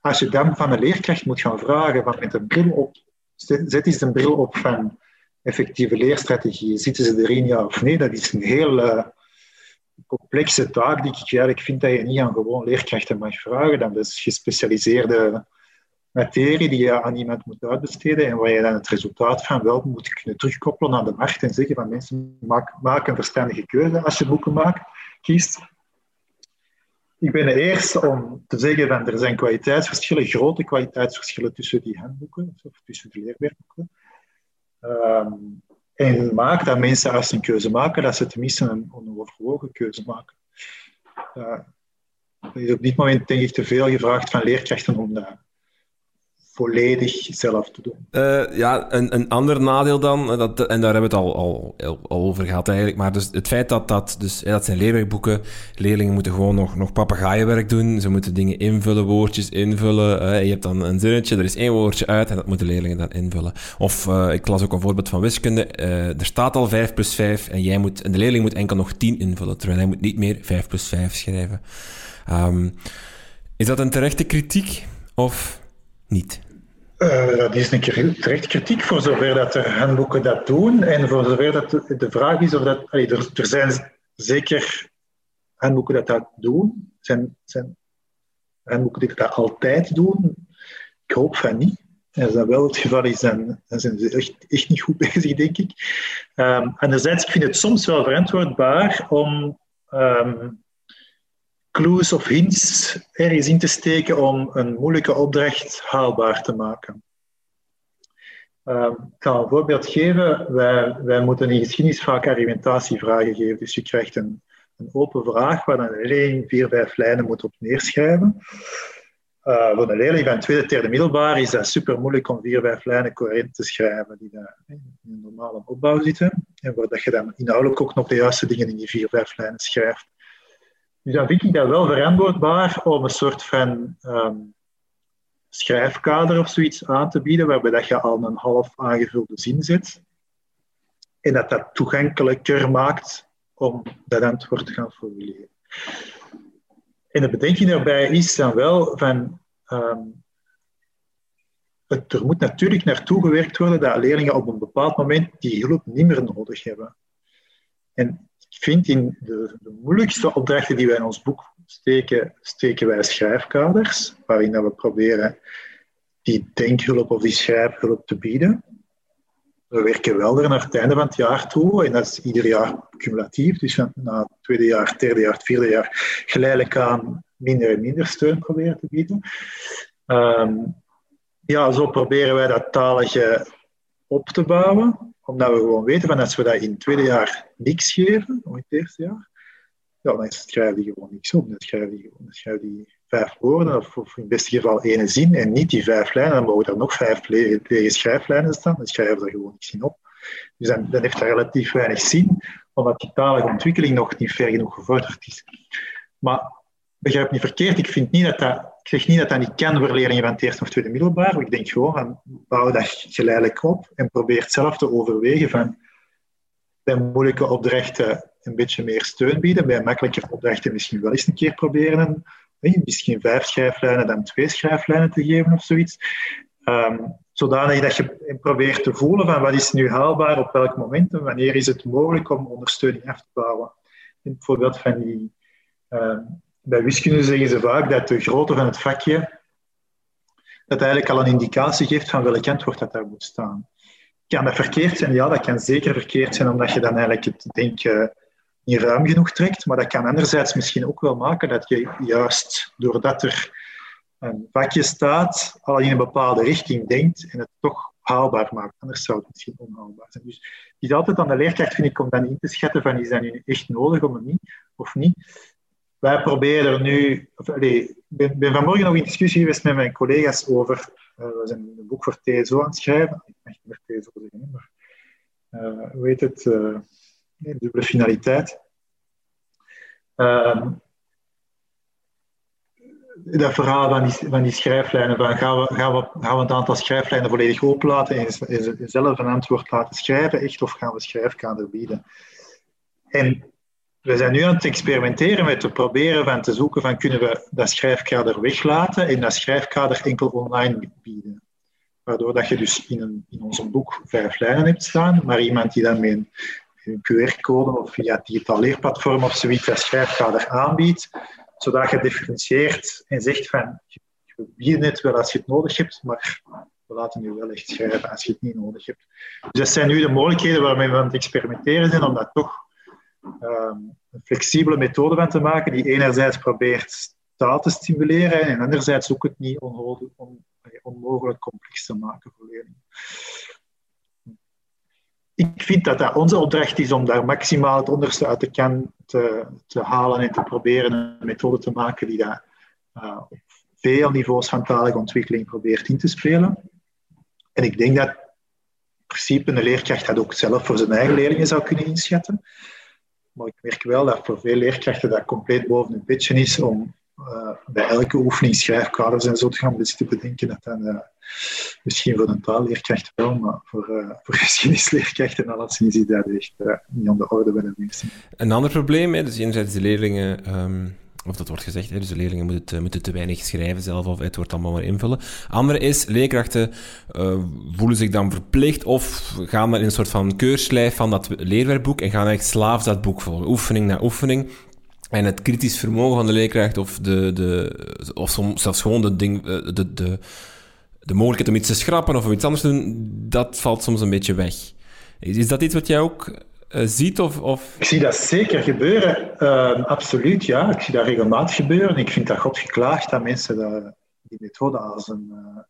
Als je dan van een leerkracht moet gaan vragen van met een bril op, zet eens een bril op van effectieve leerstrategieën, zitten ze erin ja of nee, dat is een heel uh, complexe taak die ik eigenlijk vind dat je niet aan gewoon leerkrachten mag vragen. Dat is gespecialiseerde materie die je aan iemand moet uitbesteden en waar je dan het resultaat van wel moet kunnen terugkoppelen aan de markt en zeggen van mensen, maak, maak een verstandige keuze als je boeken maakt, kiest. Ik ben de eerste om te zeggen dat er zijn kwaliteitsverschillen, grote kwaliteitsverschillen tussen die handboeken, of tussen de leerwerkboeken. Um, en maak dat mensen als ze een keuze maken, dat ze tenminste een onoverwogen keuze maken. Uh, er is op dit moment denk ik te veel gevraagd van leerkrachten om dat volledig zelf te doen.
Uh, ja, een, een ander nadeel dan, eh, dat, en daar hebben we het al, al, over gehad eigenlijk, maar dus het feit dat dat, dus, dat zijn leerwerkboeken, leerlingen moeten gewoon nog, nog papegaaienwerk doen, ze moeten dingen invullen, woordjes invullen, uh, je hebt dan een zinnetje, er is één woordje uit en dat moeten leerlingen dan invullen. Of ik las ook een voorbeeld van wiskunde, er staat al 5 plus 5 en, jij moet, en de leerling moet enkel nog 10 invullen, terwijl hij moet niet meer 5 plus 5 schrijven. Um, is dat een terechte kritiek of niet?
Uh, dat is een terecht kritiek voor zover dat er handboeken dat doen. En voor zover dat de, vraag is of dat. er, er, zijn zeker handboeken dat dat doen. Zijn, zijn handboeken die dat altijd doen. Ik hoop van niet. Als dat wel het geval is, dan, zijn ze echt, niet goed bezig, denk ik. Um, anderzijds, ik vind het soms wel verantwoordbaar om um, clues of hints ergens in te steken om een moeilijke opdracht haalbaar te maken. Uh, ik zal een voorbeeld geven. Wij, wij moeten in geschiedenis vaak argumentatievragen geven. Dus je krijgt een, een open vraag waar een leerling vier, vijf lijnen moet op neerschrijven. Uh, voor een leerling van tweede, derde middelbaar is dat super moeilijk om vier, vijf lijnen coherent te schrijven die in een normale opbouw zitten. En waar je dan inhoudelijk ook nog de juiste dingen in die vier, vijf lijnen schrijft. Dus dan vind ik dat wel verantwoordbaar om een soort van um, schrijfkader of zoiets aan te bieden, waarbij dat je al een half aangevulde zin zet. En dat dat toegankelijker maakt om dat antwoord te gaan formuleren. En de bedenking daarbij is dan wel van. Ehm, het, er moet natuurlijk naartoe gewerkt worden dat leerlingen op een bepaald moment die hulp niet meer nodig hebben. En ik vind in de, de moeilijkste opdrachten die wij in ons boek steken, steken wij schrijfkaders, waarin dat we proberen die denkhulp of die schrijfhulp te bieden. We werken wel er naar het einde van het jaar toe, en dat is ieder jaar cumulatief. Dus na het tweede jaar, het derde jaar, het vierde jaar geleidelijk aan minder en minder steun proberen te bieden. Ehm, ja, zo proberen wij dat talige op te bouwen, omdat we gewoon weten van als we dat in het tweede jaar niks geven, of in het eerste jaar, ja, dan schrijf je gewoon niks op. Dan je, gewoon, dan schrijf je vijf woorden, of, in het beste geval één zin, en niet die vijf lijnen. Dan mogen er nog vijf lege schrijflijnen staan, dan schrijven we er gewoon niks in op. Dus dan, dan heeft dat relatief weinig zin, omdat die talige ontwikkeling nog niet ver genoeg gevorderd is. Maar begrijp niet verkeerd, ik, vind niet dat dat, ik zeg niet dat dat niet kan voor leerlingen van het eerste of tweede middelbaar. Ik denk gewoon, van, bouw dat geleidelijk op en probeer zelf te overwegen van bij moeilijke opdrachten een beetje meer steun bieden, bij makkelijke opdrachten misschien wel eens een keer proberen misschien vijf schrijflijnen dan twee schrijflijnen te geven of zoiets. Um, zodanig dat je probeert te voelen van wat is nu haalbaar op welk moment en wanneer is het mogelijk om ondersteuning af te bouwen. In bijvoorbeeld van die, ehm, bij wiskunde zeggen ze vaak dat de grootte van het vakje dat eigenlijk al een indicatie geeft van welk antwoord dat daar moet staan. Kan dat verkeerd zijn? Ja, dat kan zeker verkeerd zijn, omdat je dan eigenlijk het denken niet ruim genoeg trekt. Maar dat kan anderzijds misschien ook wel maken dat je juist doordat er een vakje staat, al in een bepaalde richting denkt en het toch haalbaar maakt. Anders zou het misschien onhaalbaar zijn. Dus het is altijd aan de leerkracht, vind ik, om dan in te schatten van is dat nu echt nodig het niet, of niet. Wij proberen er nu... ik ben, vanmorgen nog in discussie geweest met mijn collega's over... Uh, we zijn een boek voor TSO aan het schrijven. Ik mag niet meer TSO zeggen, maar... Uh, hoe heet het? Uh, dubbele finaliteit. Uh, dat verhaal van die, van die schrijflijnen, van gaan, we, gaan, we, gaan we het aantal schrijflijnen volledig openlaten en zelf een antwoord laten schrijven, echt, of gaan we schrijfkader bieden? En we zijn nu aan het experimenteren met te proberen van te zoeken van kunnen we dat schrijfkader weglaten en dat schrijfkader enkel online bieden. Waardoor dat je dus in, in ons boek vijf lijnen hebt staan, maar iemand die dan met een QR-code of via het digitaal leerplatform of zoiets als schrijfkader aanbiedt, zodat je differentieert en zegt van, je bieden het wel als je het nodig hebt, maar we laten nu wel echt schrijven als je het niet nodig hebt. Dus dat zijn nu de mogelijkheden waarmee we aan het experimenteren zijn om dat toch um, een flexibele methode van te maken, die enerzijds probeert taal te stimuleren en anderzijds ook het niet onmogelijk complex te maken voor leerlingen ik vind dat dat onze opdracht is om daar maximaal het onderste uit de kan te, te halen en te proberen een methode te maken die dat uh, op veel niveaus van talige ontwikkeling probeert in te spelen. En ik denk dat in principe een leerkracht dat ook zelf voor zijn eigen leerlingen zou kunnen inschatten. Maar ik merk wel dat voor veel leerkrachten dat compleet boven hun pitje is om uh, bij elke oefening schrijfkaders en zo te gaan te bedenken dat dan uh, misschien voor een taalleerkracht wel, maar voor, uh, voor geschiedenisleerkrachten alleszins is dat echt niet aan de orde bij de.
Een ander probleem, hè, dus enerzijds de leerlingen... Um of dat wordt gezegd, hè, dus de leerlingen moeten, moeten te weinig schrijven zelf, of het wordt allemaal maar invullen. Andere is, leerkrachten uh, voelen zich dan verplicht of gaan in een soort van keurslijf van dat leerwerkboek en gaan echt slaafs dat boek volgen, oefening na oefening. En het kritisch vermogen van de leerkracht of, de, de, of soms zelfs gewoon de, ding, eh, de, de, de mogelijkheid om iets te schrappen of om iets anders te doen, dat valt soms een beetje weg. Is dat iets wat jij ook ziet? Of, of,
Ik zie dat zeker gebeuren, uh, absoluut ja. Ik zie dat regelmatig gebeuren. Ik vind dat God geklaagd dat mensen dat, die methode als een uh,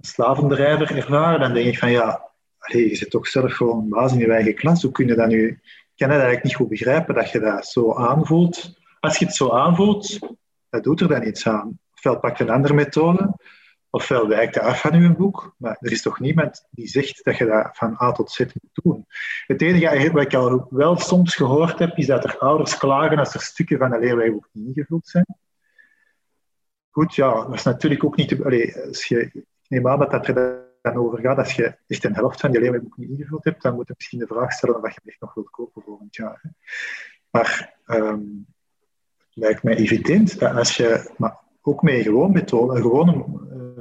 slavendrijver ervaren. Dan denk ik van ja, je zit toch zelf gewoon baas in je eigen klas. Hoe kun je dat nu kan het eigenlijk niet goed begrijpen dat je dat zo aanvoelt. Als je het zo aanvoelt, dat doet er dan iets aan. Ofwel pak een andere methode, ofwel wijkt af van je boek. Maar er is toch niemand die zegt dat je dat van A tot Z moet doen. Het enige wat ik al wel soms gehoord heb, is dat er ouders klagen als er stukken van een leerwijboek niet ingevuld zijn. goed, ja, dat is natuurlijk ook niet... Allee, als je, ik neem aan dat dat er dan over gaat. Als je echt een helft van je leerwerkboek niet ingevuld hebt, dan moet je misschien de vraag stellen wat je echt nog wilt kopen volgend jaar. Hè. Maar het lijkt mij evident dat als je... Maar ook met gewoon methode, een gewone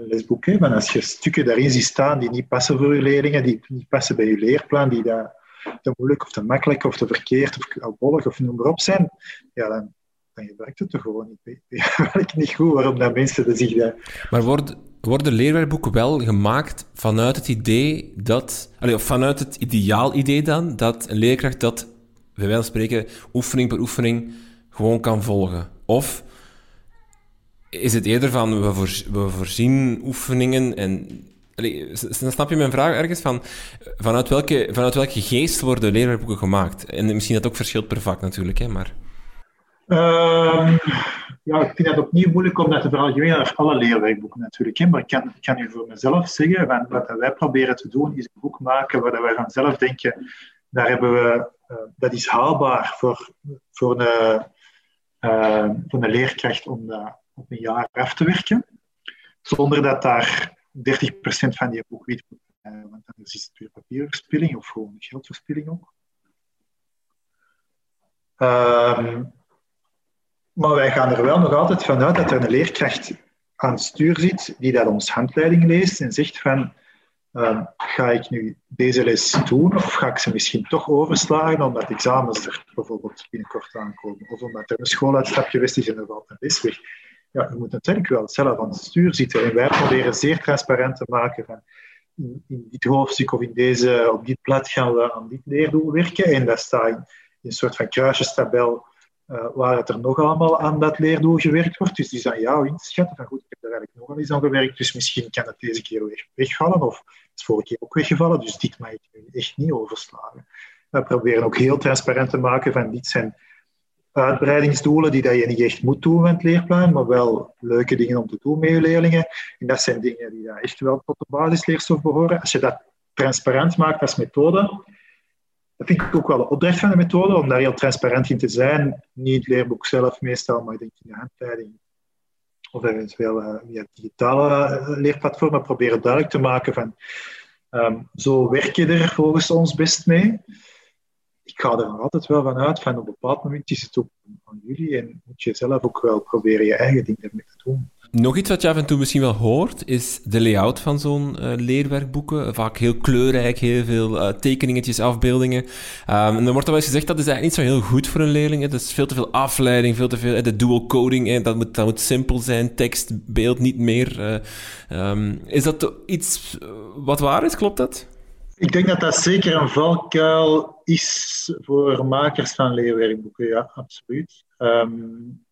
lesboek, hè, als je stukken daarin ziet staan die niet passen voor je leerlingen, die niet passen bij je leerplan, die daar te moeilijk of te makkelijk of te verkeerd of albollig of noem maar op zijn, ja, dan, dan gebruikt het toch gewoon niet. Ik niet goed waarom dat mensen zich daar...
Maar wordt, worden leerwerkboeken wel gemaakt vanuit het idee dat... Vanuit het ideaal idee dan, dat een leerkracht dat, bij wijze van spreken, oefening per oefening gewoon kan volgen? Of is het eerder van, we, we voorzien oefeningen en dan snap je mijn vraag ergens van vanuit welke, vanuit welke geest worden leerwerkboeken gemaakt? En misschien dat ook verschilt per vak natuurlijk, hè, maar...
Uh, ja, ik vind het opnieuw moeilijk om dat te veralgemenen naar alle leerwerkboeken natuurlijk. Maar ik kan, ik kan u voor mezelf zeggen, van, wat wij proberen te doen, is een boek maken waar wij vanzelf denken, daar hebben we, uh, dat is haalbaar voor, voor, een, uh, voor een leerkracht om dat op een jaar af te werken. Zonder dat daar 30% van die boek moet want anders is het weer papierverspilling of gewoon geldverspilling ook. Um, maar wij gaan er wel nog altijd vanuit dat er een leerkracht aan het stuur zit die dat ons handleiding leest en zegt van um, ga ik nu deze les doen of ga ik ze misschien toch overslagen omdat examens er bijvoorbeeld binnenkort aankomen of omdat er een schooluitstapje is is en er valt een les weg. Ja, je moet natuurlijk wel zelf aan het stuur zitten en wij proberen zeer transparant te maken van in, dit hoofdstuk of in deze, op dit blad gaan we aan dit leerdoel werken en dat staat in, een soort van kruisjestabel uh, waar het er nog allemaal aan dat leerdoel gewerkt wordt. Dus die is aan jou inschatten van goed, ik heb er eigenlijk nog eens aan gewerkt, dus misschien kan het deze keer weer wegvallen of het is vorige keer ook weggevallen, dus dit mag ik nu echt niet overslagen. We proberen ook heel transparant te maken van dit zijn uitbreidingsdoelen die dat je niet echt moet doen met het leerplan, maar wel leuke dingen om te doen met je leerlingen. En dat zijn dingen die echt wel tot de basisleerstof behoren. Als je dat transparant maakt als methode, dat vind ik ook wel de opdracht van de methode, om daar heel transparant in te zijn. Niet het leerboek zelf meestal, maar ik denk in de handleiding of eventueel uh, via digitale uh, leerplatformen proberen duidelijk te maken van um, zo werk je er volgens ons best mee. Ik ga er altijd wel van uit van op een bepaald moment is het ook aan jullie en moet je zelf ook wel proberen je eigen ding ermee te doen.
Nog iets wat je af en toe misschien wel hoort, is de layout van zo'n uh, leerwerkboeken. Vaak heel kleurrijk, heel veel uh, tekeningetjes, afbeeldingen. Um, en dan wordt er wel eens gezegd dat is eigenlijk niet zo heel goed voor een leerling. Het is veel te veel afleiding, veel te veel... de dual coding, dat, moet, dat moet simpel zijn, tekst, beeld, niet meer. Uh, um, is dat iets wat waar is? Klopt dat?
Ik denk dat dat zeker een valkuil is voor makers van leerwerkboeken, ja, absoluut. Um,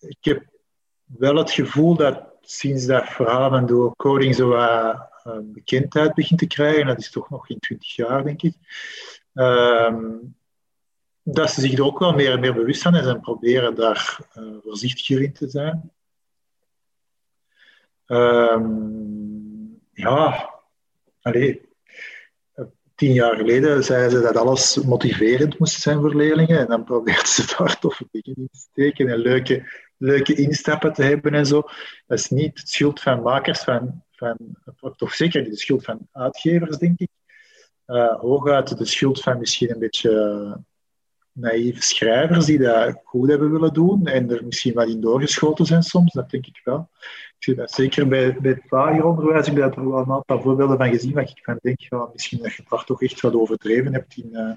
ik heb wel het gevoel dat sinds dat verhaal van door coding zo wat uh, bekendheid begint te krijgen, dat is toch nog in 20 jaar, denk ik, um, dat ze zich er ook wel meer en meer bewust van zijn en proberen daar uh, voorzichtiger in te zijn. Ja, allee, tien jaar geleden zeiden ze dat alles motiverend moest zijn voor leerlingen. En dan probeerden ze daar toffe dingen in te steken en leuke, leuke instappen te hebben en zo. Dat is niet het schuld van makers, van, van, toch zeker niet de schuld van uitgevers, denk ik. Uh, hooguit de schuld van misschien een beetje naïeve schrijvers die dat goed hebben willen doen en er misschien wat in doorgeschoten zijn soms, dat denk ik wel. Dat zeker bij, bij het lager onderwijs, ik heb er wel een aantal voorbeelden van gezien, waar ik van denk, ja, misschien dat je daar toch echt wat overdreven hebt in, uh,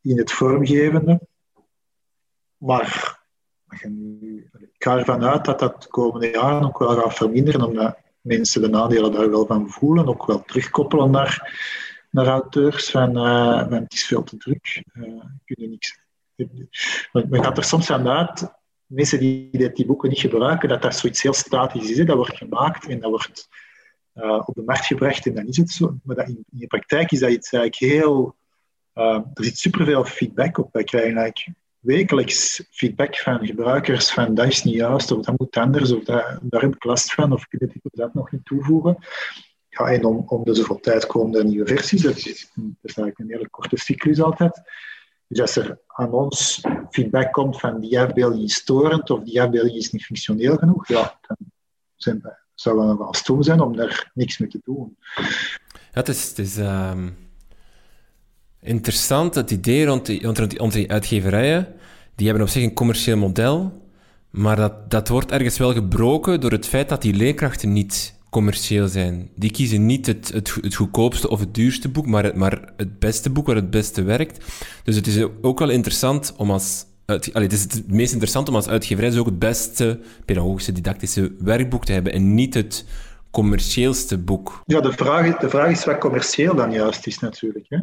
in het vormgevende. Maar ik ga ervan uit dat dat de komende jaren ook wel gaat verminderen, omdat mensen de nadelen daar wel van voelen, ook wel terugkoppelen naar naar auteurs van, van het is veel te druk, uh, kunnen niks. Men gaat er soms aan uit, mensen die die boeken niet gebruiken, dat dat zoiets heel statisch is. Hè? Dat wordt gemaakt en dat wordt uh, op de markt gebracht en dan is het zo. Maar dat in, de praktijk is dat iets eigenlijk heel... Uh, er zit superveel feedback op. Wij krijgen eigenlijk wekelijks feedback van gebruikers van dat is niet juist, of dat moet anders, of dat, daar heb ik last van, of kun je dit dat nog niet toevoegen. Ja, en om, om de zoveel tijd komen er nieuwe versies. Dat is, dat is eigenlijk een hele korte cyclus altijd. Dus als er aan ons feedback komt van die afbeelding is storend of die afbeelding is niet functioneel genoeg, ja, dan zijn we, zou wel stoel zijn om daar niks mee te doen.
Ja, het is, is ehm, interessant, het idee rond, die, rond die uitgeverijen. Die hebben op zich een commercieel model, maar dat, dat wordt ergens wel gebroken door het feit dat die leerkrachten niet commercieel zijn. Die kiezen niet het, het, het goedkoopste of het duurste boek, maar het, maar het beste boek waar het beste werkt. Dus het is ook wel interessant om als... Het is het meest interessant om als uitgeverij dus ook het beste pedagogische, didactische werkboek te hebben en niet het commercieelste boek.
Ja, de vraag, de vraag is wat commercieel dan juist is natuurlijk. Hè?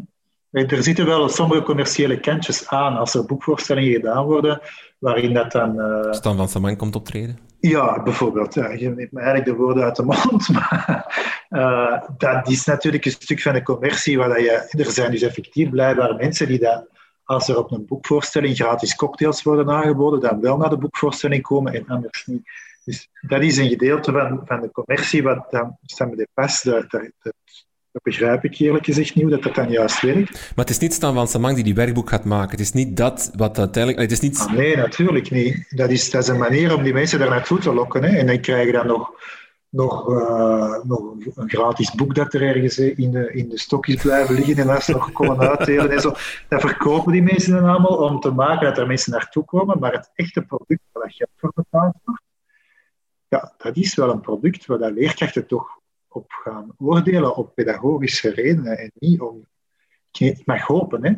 Er zitten wel sommige commerciële kantjes aan als er boekvoorstellingen gedaan worden, waarin dat dan... Uh...
Stan van Saman komt optreden?
Ja, bijvoorbeeld. Ja, je neemt me eigenlijk de woorden uit de mond. Maar uh, dat is natuurlijk een stuk van de commercie. Waar je, er zijn dus effectief blijkbaar mensen die dat, als er op een boekvoorstelling gratis cocktails worden aangeboden, dan wel naar de boekvoorstelling komen en anders niet. Dus dat is een gedeelte van, van de commercie wat dan, dat me de pas, dat, dat, dat begrijp ik eerlijk gezegd niet, dat dat dan juist werkt.
Maar het is niet Stan van Samang die die werkboek gaat maken. Het is niet dat wat uiteindelijk... Het is niet...
Ah, nee, natuurlijk niet. Dat is, dat is een manier om die mensen daar naartoe te lokken. Hè. En dan krijg je dan nog, nog, uh, nog een gratis boek dat er ergens in de, in de stokjes blijven liggen en als nog komen uitdelen en zo. Dat verkopen die mensen dan allemaal om te maken dat er mensen naartoe komen. Maar het echte product waar geld voor betaald wordt, ja, dat is wel een product waar de leerkrachten toch op gaan oordelen op pedagogische redenen en niet om. Ik mag hopen hè,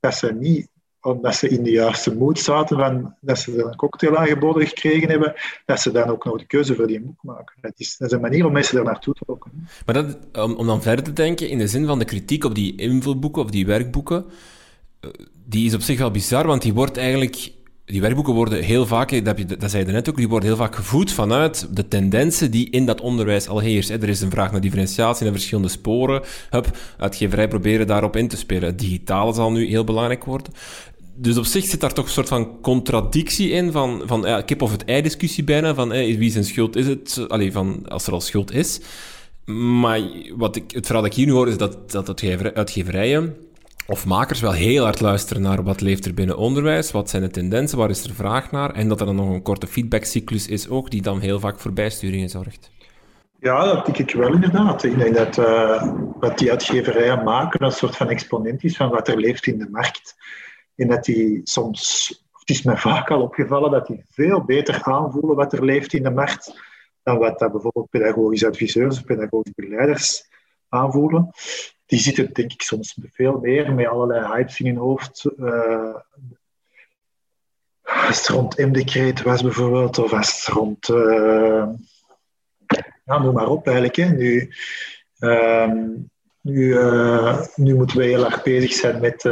dat ze niet omdat ze in de juiste moed zaten, van, dat ze een cocktail aangeboden gekregen hebben, dat ze dan ook nog de keuze voor die boek maken. Dat is, een manier om mensen er naartoe te lokken.
Maar dat, om, om dan verder te denken, in de zin van de kritiek op die invulboeken of die werkboeken, eh, die is op zich wel bizar, want die wordt eigenlijk die werkboeken worden heel vaak, dat, je, dat zei je net ook, die worden heel vaak gevoed vanuit de tendensen die in dat onderwijs al heersen. Er is een vraag naar differentiatie en verschillende sporen. Hup, uitgeverij proberen daarop in te spelen. Het digitale zal nu heel belangrijk worden. Dus op zich zit daar toch een soort van contradictie in, van, van ja, kip of het ei discussie bijna, van wie zijn schuld is het, Allee, van, als er al schuld is. Maar wat ik, het verhaal dat ik hier nu hoor, is dat, dat uitgeverijen of makers wel heel hard luisteren naar wat leeft er binnen onderwijs, wat zijn de tendensen, waar is er vraag naar, en dat er dan nog een korte feedbackcyclus is ook, die dan heel vaak voor bijsturingen zorgt.
Ja, dat denk ik wel inderdaad. Ik denk dat uh, wat die uitgeverijen maken een soort van exponent is van wat er leeft in de markt. En dat die soms, het is mij vaak al opgevallen, dat die veel beter aanvoelen wat er leeft in de markt dan wat dat bijvoorbeeld pedagogische adviseurs of pedagogische begeleiders aanvoelen die zitten denk ik soms veel meer met allerlei hypes in hun hoofd. Uh, als het rond M-decreet was bijvoorbeeld, of als het rond... Uh, ja, noem maar op eigenlijk. Nu, uh, nu, uh, nu moeten we heel erg bezig zijn met,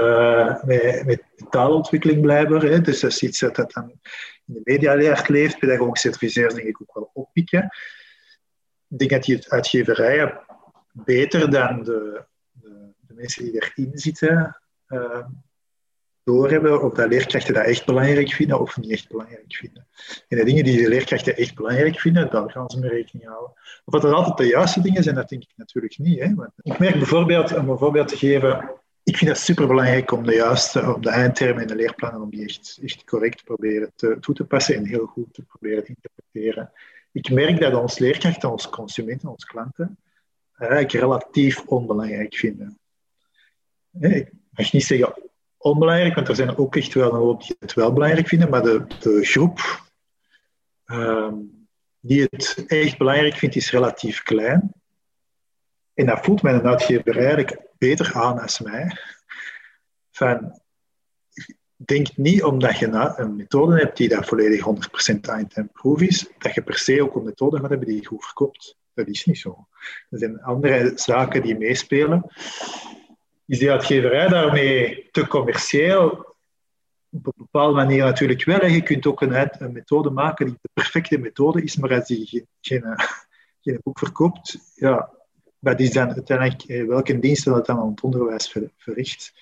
met, met, taalontwikkeling blijkbaar. Hè. Dus dat is iets dat, dan in de media leeft. Pedagogische adviseurs denk ik ook wel oppikken. Ik denk dat die uitgeverijen beter dan de, mensen die erin zitten uh, doorhebben of dat leerkrachten dat echt belangrijk vinden of niet echt belangrijk vinden. En de dingen die de leerkrachten echt belangrijk vinden, daar gaan ze mee rekening houden. Of dat er altijd de juiste dingen zijn, dat denk ik natuurlijk niet. Hè? Want ik merk bijvoorbeeld, om een voorbeeld te geven, ik vind het superbelangrijk om de juiste, om de eindtermen in de leerplannen, om die echt, correct proberen te, toe te passen en heel goed te proberen te interpreteren. Ik merk dat onze leerkrachten, onze consumenten, onze klanten, eigenlijk relatief onbelangrijk vinden. Ik mag niet zeggen onbelangrijk, want er zijn ook echt wel een hoop die het wel belangrijk vinden, maar de, de groep ehm, die het echt belangrijk vindt, is relatief klein. En dat voelt mijn uitgever eigenlijk beter aan als mij. Van, denk niet omdat je een methode hebt die dat volledig 100% time proof is, dat je per se ook een methode gaat hebben die goed verkoopt. Dat is niet zo. Er zijn andere zaken die meespelen is die uitgeverij daarmee te commercieel? Op een bepaalde manier natuurlijk wel. Je kunt ook een, een, methode maken die de perfecte methode is, maar als die geen, geen, geen boek verkoopt, ja, dat is dan uiteindelijk eh, welke dienst dat dan aan het onderwijs verricht.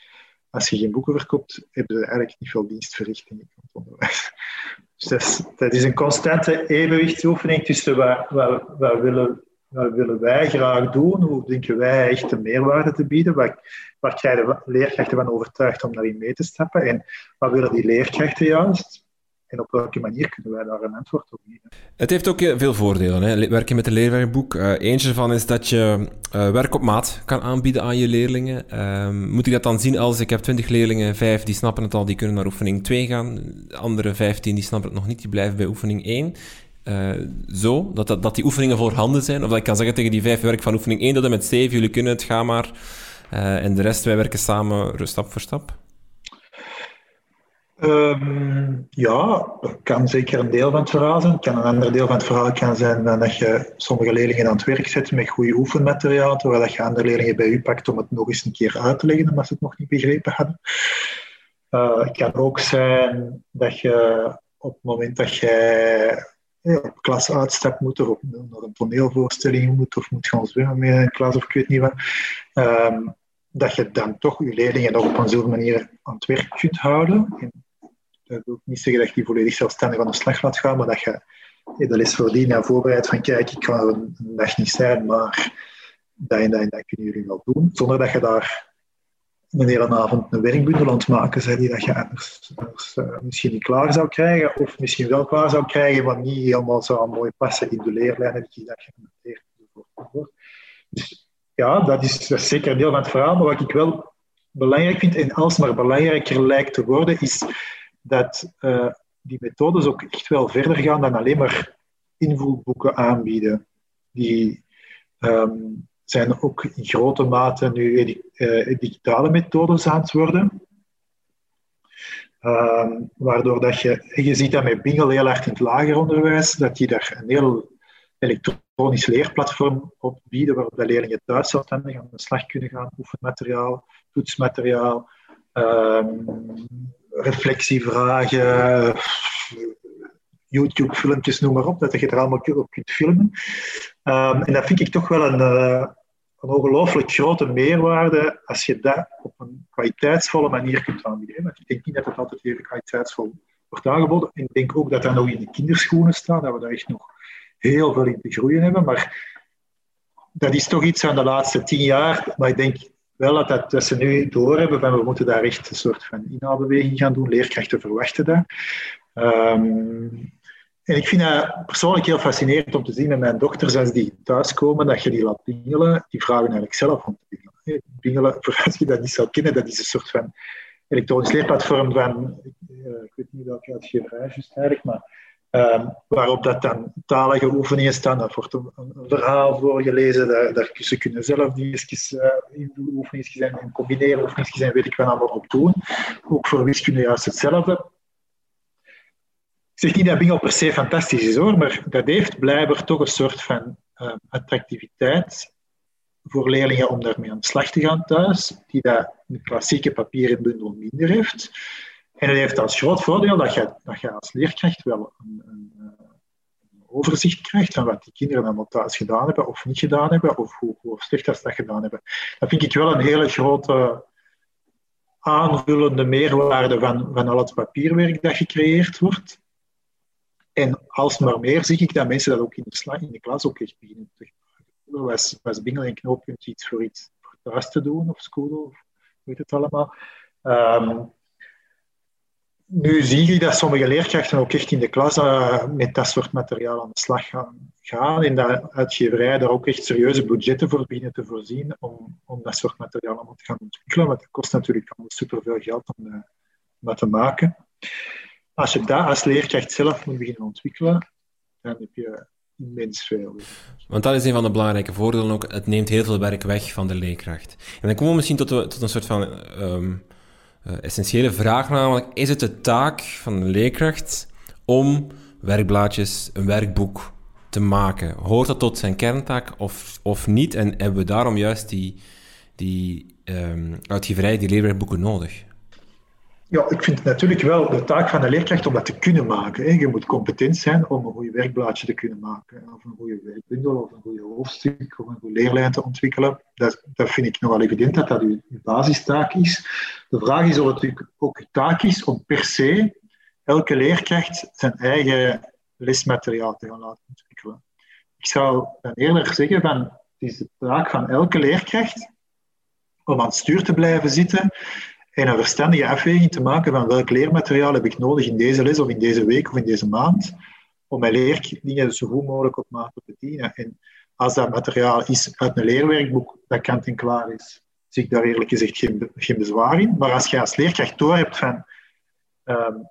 Als je geen boeken verkoopt, heb je eigenlijk niet veel dienst verricht in het onderwijs. Dus dat is, dat is een constante evenwichtsoefening tussen wat, wat, wat willen wat willen wij graag doen? Hoe denken wij echt een meerwaarde te bieden? Waar, waar krijgen leerkrachten van overtuigd om daarin mee te stappen? En wat willen die leerkrachten juist? En op welke manier kunnen wij daar een antwoord op geven?
Het heeft ook veel voordelen, hè? werken met een leerwerkboek. Uh, eentje ervan is dat je uh, werk op maat kan aanbieden aan je leerlingen. Uh, moet ik dat dan zien als ik heb 20 leerlingen, 5 die snappen het al, die kunnen naar oefening 2 gaan. andere 15 die snappen het nog niet, die blijven bij oefening 1. Uh, zo, dat, dat, dat, die oefeningen voorhanden zijn. Of dat ik kan zeggen tegen die vijf werk van oefening 1 tot en met 7, jullie kunnen het, ga maar. Uh, en de rest, wij werken samen stap voor stap.
Um, ja, dat kan zeker een deel van het verhaal zijn. Het kan een ander deel van het verhaal kan zijn dat je sommige leerlingen aan het werk zet met goede oefenmateriaal, terwijl je andere leerlingen bij u pakt om het nog eens een keer uit te leggen, omdat ze het nog niet begrepen hadden. Uh, het kan ook zijn dat je op het moment dat jij op klas uitstapt moet, of naar een toneelvoorstelling moet, of moet gaan zwemmen met een klas, of ik weet niet wat, um, dat je dan toch je leerlingen nog op een zo'n manier aan het werk kunt houden. En dat wil niet zeggen dat je die volledig zelfstandig aan de slag laat gaan, maar dat je de les voordien en voorbereidt van kijk, ik kan een, een dag niet zijn, maar dat en dat en dat kunnen jullie wel doen, zonder dat je daar een hele avond een werkbundel aan het maken zijn die dat je anders, uh, misschien niet klaar zou krijgen, of misschien wel klaar zou krijgen, maar niet helemaal zou mooi passen in de leerlijnen die dat je wordt. Dus ja, dat is, dat is zeker een deel van het verhaal, maar wat ik wel belangrijk vind, en alsmaar belangrijker lijkt te worden, is dat uh, die methodes ook echt wel verder gaan dan alleen maar invoerboeken aanbieden. Die um, zijn ook in grote mate nu uh, digitale methodes aan het worden. Um, waardoor dat je, je ziet dat met Bingel heel hard in het lager onderwijs, dat die daar een heel elektronisch leerplatform op bieden, waarop de leerlingen thuis zelfstandig aan de slag kunnen gaan, oefenmateriaal, toetsmateriaal, um, reflectievragen, YouTube-filmpjes, noem maar op, dat je er allemaal op kunt filmen. Um, en dat vind ik toch wel een, uh, een ongelooflijk grote meerwaarde als je dat op een kwaliteitsvolle manier kunt aanbieden. Want ik denk niet dat het altijd even kwaliteitsvol wordt aangeboden. En ik denk ook dat dat nog in de kinderschoenen staat, dat we daar echt nog heel veel in te groeien hebben. Maar dat is toch iets aan de laatste tien jaar. Maar ik denk wel dat, dat, ze nu doorhebben van we moeten daar echt een soort van inhaalbeweging gaan doen. Leerkrachten verwachten dat. Um, en ik vind dat persoonlijk heel fascinerend om te zien met mijn dochters als die thuiskomen, dat je die laat pingelen. Die vragen eigenlijk zelf om te pingelen. Pingelen, voor als je dat niet zou kennen, dat is een soort van elektronisch leerplatform van, uh, ik weet niet welke uitgeverij juist eigenlijk, maar um, waarop dat dan talige oefeningen staan. Dat wordt een, verhaal voorgelezen, daar, daar, ze kunnen zelf dingetjes uh, invullen, oefeningen en combineren, oefeningen zijn, weet ik wat allemaal op doen. Ook voor wiskunde juist hetzelfde. Zeg niet dat Bingo per se fantastisch is hoor, maar dat heeft blijkbaar toch een soort van uh, attractiviteit voor leerlingen om daarmee aan de slag te gaan thuis, die dat een klassieke papieren bundel minder heeft. En het heeft als groot voordeel dat je, dat je als leerkracht wel een, een, een, overzicht krijgt van wat die kinderen allemaal thuis gedaan hebben of niet gedaan hebben, of hoe, hoe slecht dat ze dat gedaan hebben. Dat vind ik wel een hele grote aanvullende meerwaarde van, van al het papierwerk dat gecreëerd wordt. En alsmaar meer zie ik dat mensen dat ook in de, in de klas ook echt beginnen te gebruiken. Was, was Bingel een knooppunt iets voor iets voor thuis te doen of school of weet het allemaal. Um, nu zie je dat sommige leerkrachten ook echt in de klas uh, met dat soort materiaal aan de slag gaan, en dat uitgeverij daar ook echt serieuze budgetten voor beginnen te voorzien om, om dat soort materiaal allemaal te gaan ontwikkelen. Want het kost natuurlijk allemaal superveel geld om, uh, om dat te maken als je dat als leerkracht zelf moet beginnen ontwikkelen, dan heb je immens veel.
Want dat is een van de belangrijke voordelen ook. Het neemt heel veel werk weg van de leerkracht. En dan komen we misschien tot, tot een soort van um, uh, essentiële vraag, namelijk: is het de taak van de leerkracht om werkblaadjes, een werkboek te maken? Hoort dat tot zijn kerntaak of, of niet? En hebben we daarom juist die, die um, uitgeverij, die leerwerkboeken nodig?
Ja, ik vind het natuurlijk wel de taak van de leerkracht om dat te kunnen maken. Je moet competent zijn om een goed werkblaadje te kunnen maken. Of een goede werkbundel, of een goede hoofdstuk, of een goede leerlijn te ontwikkelen. Dat, dat vind ik nogal evident dat dat uw basistaak is. De vraag is of het ook uw taak is om per se elke leerkracht zijn eigen lesmateriaal te gaan laten ontwikkelen. ik zou eerder zeggen van het is de taak van elke leerkracht om aan het stuur te blijven zitten en een verstandige afweging te maken van welk leermateriaal heb ik nodig in deze les of in deze week of in deze maand om mijn leerlingen zo goed mogelijk op maat te bedienen. En als dat materiaal is uit een leerwerkboek dat kant en klaar is, zie ik daar eerlijk gezegd geen, geen bezwaar in. Maar als je als leerkracht door hebt van um,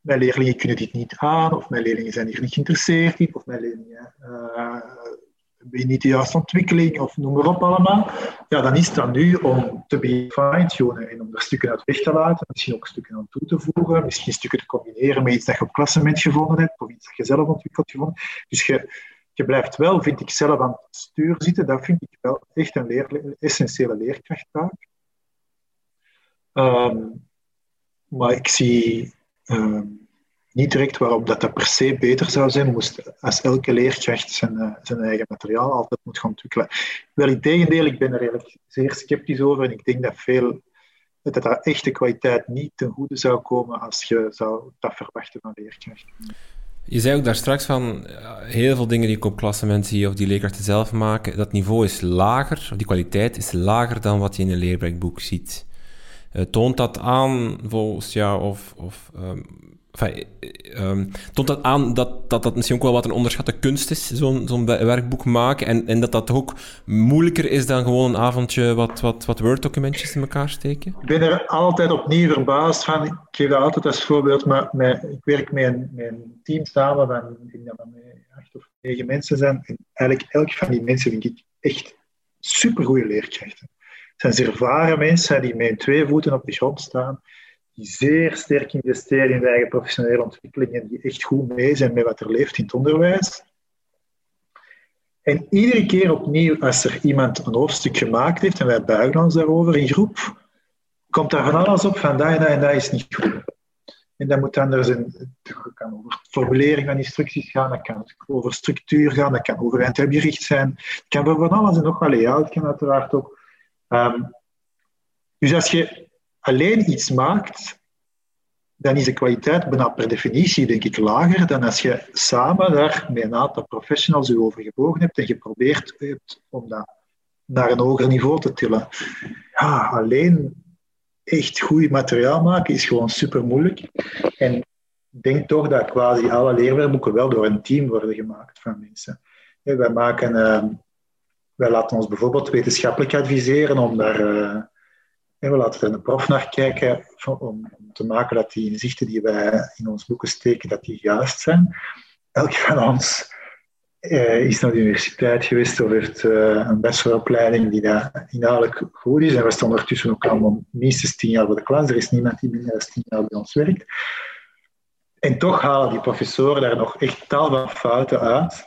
mijn leerlingen kunnen dit niet aan, of mijn leerlingen zijn hier niet geïnteresseerd in, of mijn leerlingen uh, hebben niet de juiste ontwikkeling, of noem maar op allemaal, ja, dan is het dan nu om te fine-tunen en om er stukken uit weg te laten, misschien ook stukken aan toe te voegen, misschien stukken te combineren met iets dat je op klassement gevonden hebt, of iets dat je zelf ontwikkeld gevonden Dus je, je blijft wel, vind ik, zelf aan het stuur zitten. Dat vind ik wel echt een, essentiële leerkrachttaak. Um, maar ik zie um, niet direct waarom dat, dat per se beter zou zijn, moest als elke leerkracht zijn, uh, zijn eigen materiaal altijd moet gaan ontwikkelen. Wel, in tegendeel, ik ben er eigenlijk zeer sceptisch over en ik denk dat veel dat dat echte kwaliteit niet ten goede zou komen als je zou dat verwachten van leerkrachten.
Je zei ook daar straks van, heel veel dingen die ik op klassement zie of die leerkrachten zelf maken, dat niveau is lager, of die kwaliteit is lager dan wat je in een leerwerkboek ziet. Uh, toont dat aan volgens jou, of, of um, enfin, um, toont dat aan dat, dat dat misschien ook wel wat een onderschatte kunst is, zo'n werkboek maken, en, en dat dat ook moeilijker is dan gewoon een avondje wat, wat, wat Word-documentjes in elkaar steken?
Ik ben er altijd opnieuw verbaasd van. Ik geef dat altijd als voorbeeld, maar ik werk met een, team samen van, ik denk dat acht of negen mensen zijn, en eigenlijk elk van die mensen vind ik echt supergoeie leerkrachten. Het zijn ervaren mensen die met twee voeten op de grond staan, die zeer sterk investeren in de eigen professionele ontwikkeling en die echt goed mee zijn met wat er leeft in het onderwijs. En iedere keer opnieuw, als er iemand een hoofdstuk gemaakt heeft en wij buigen ons daarover in groep, komt daar van alles op van dat en dat en dat is niet goed. En dat moet anders een, het kan over formulering van instructies gaan, dat kan over structuur gaan, dat kan over eindbericht zijn, het kan over van alles en nog wel layout kan uiteraard ook. Um, dus als je alleen iets maakt, dan is de kwaliteit bijna per definitie, denk ik, lager dan als je samen daar met een aantal professionals je over gebogen hebt en geprobeerd hebt om dat naar een hoger niveau te tillen. Ja, alleen echt goed materiaal maken is gewoon super moeilijk. En denk toch dat quasi alle leerwerkboeken wel door een team worden gemaakt van mensen. Wij maken uh, wij laten ons bijvoorbeeld wetenschappelijk adviseren om daar. We laten er een prof naar kijken om, te maken dat die inzichten die wij in ons boeken steken, dat die juist zijn. Elk van ons uh, is naar de universiteit geweest of heeft uh, een bacheloropleiding die daar inhoudelijk goed is. En we staan ondertussen ook allemaal minstens tien jaar voor de klas. Er is niemand die minder dan tien jaar bij ons werkt. En toch halen die professoren daar nog echt tal van fouten uit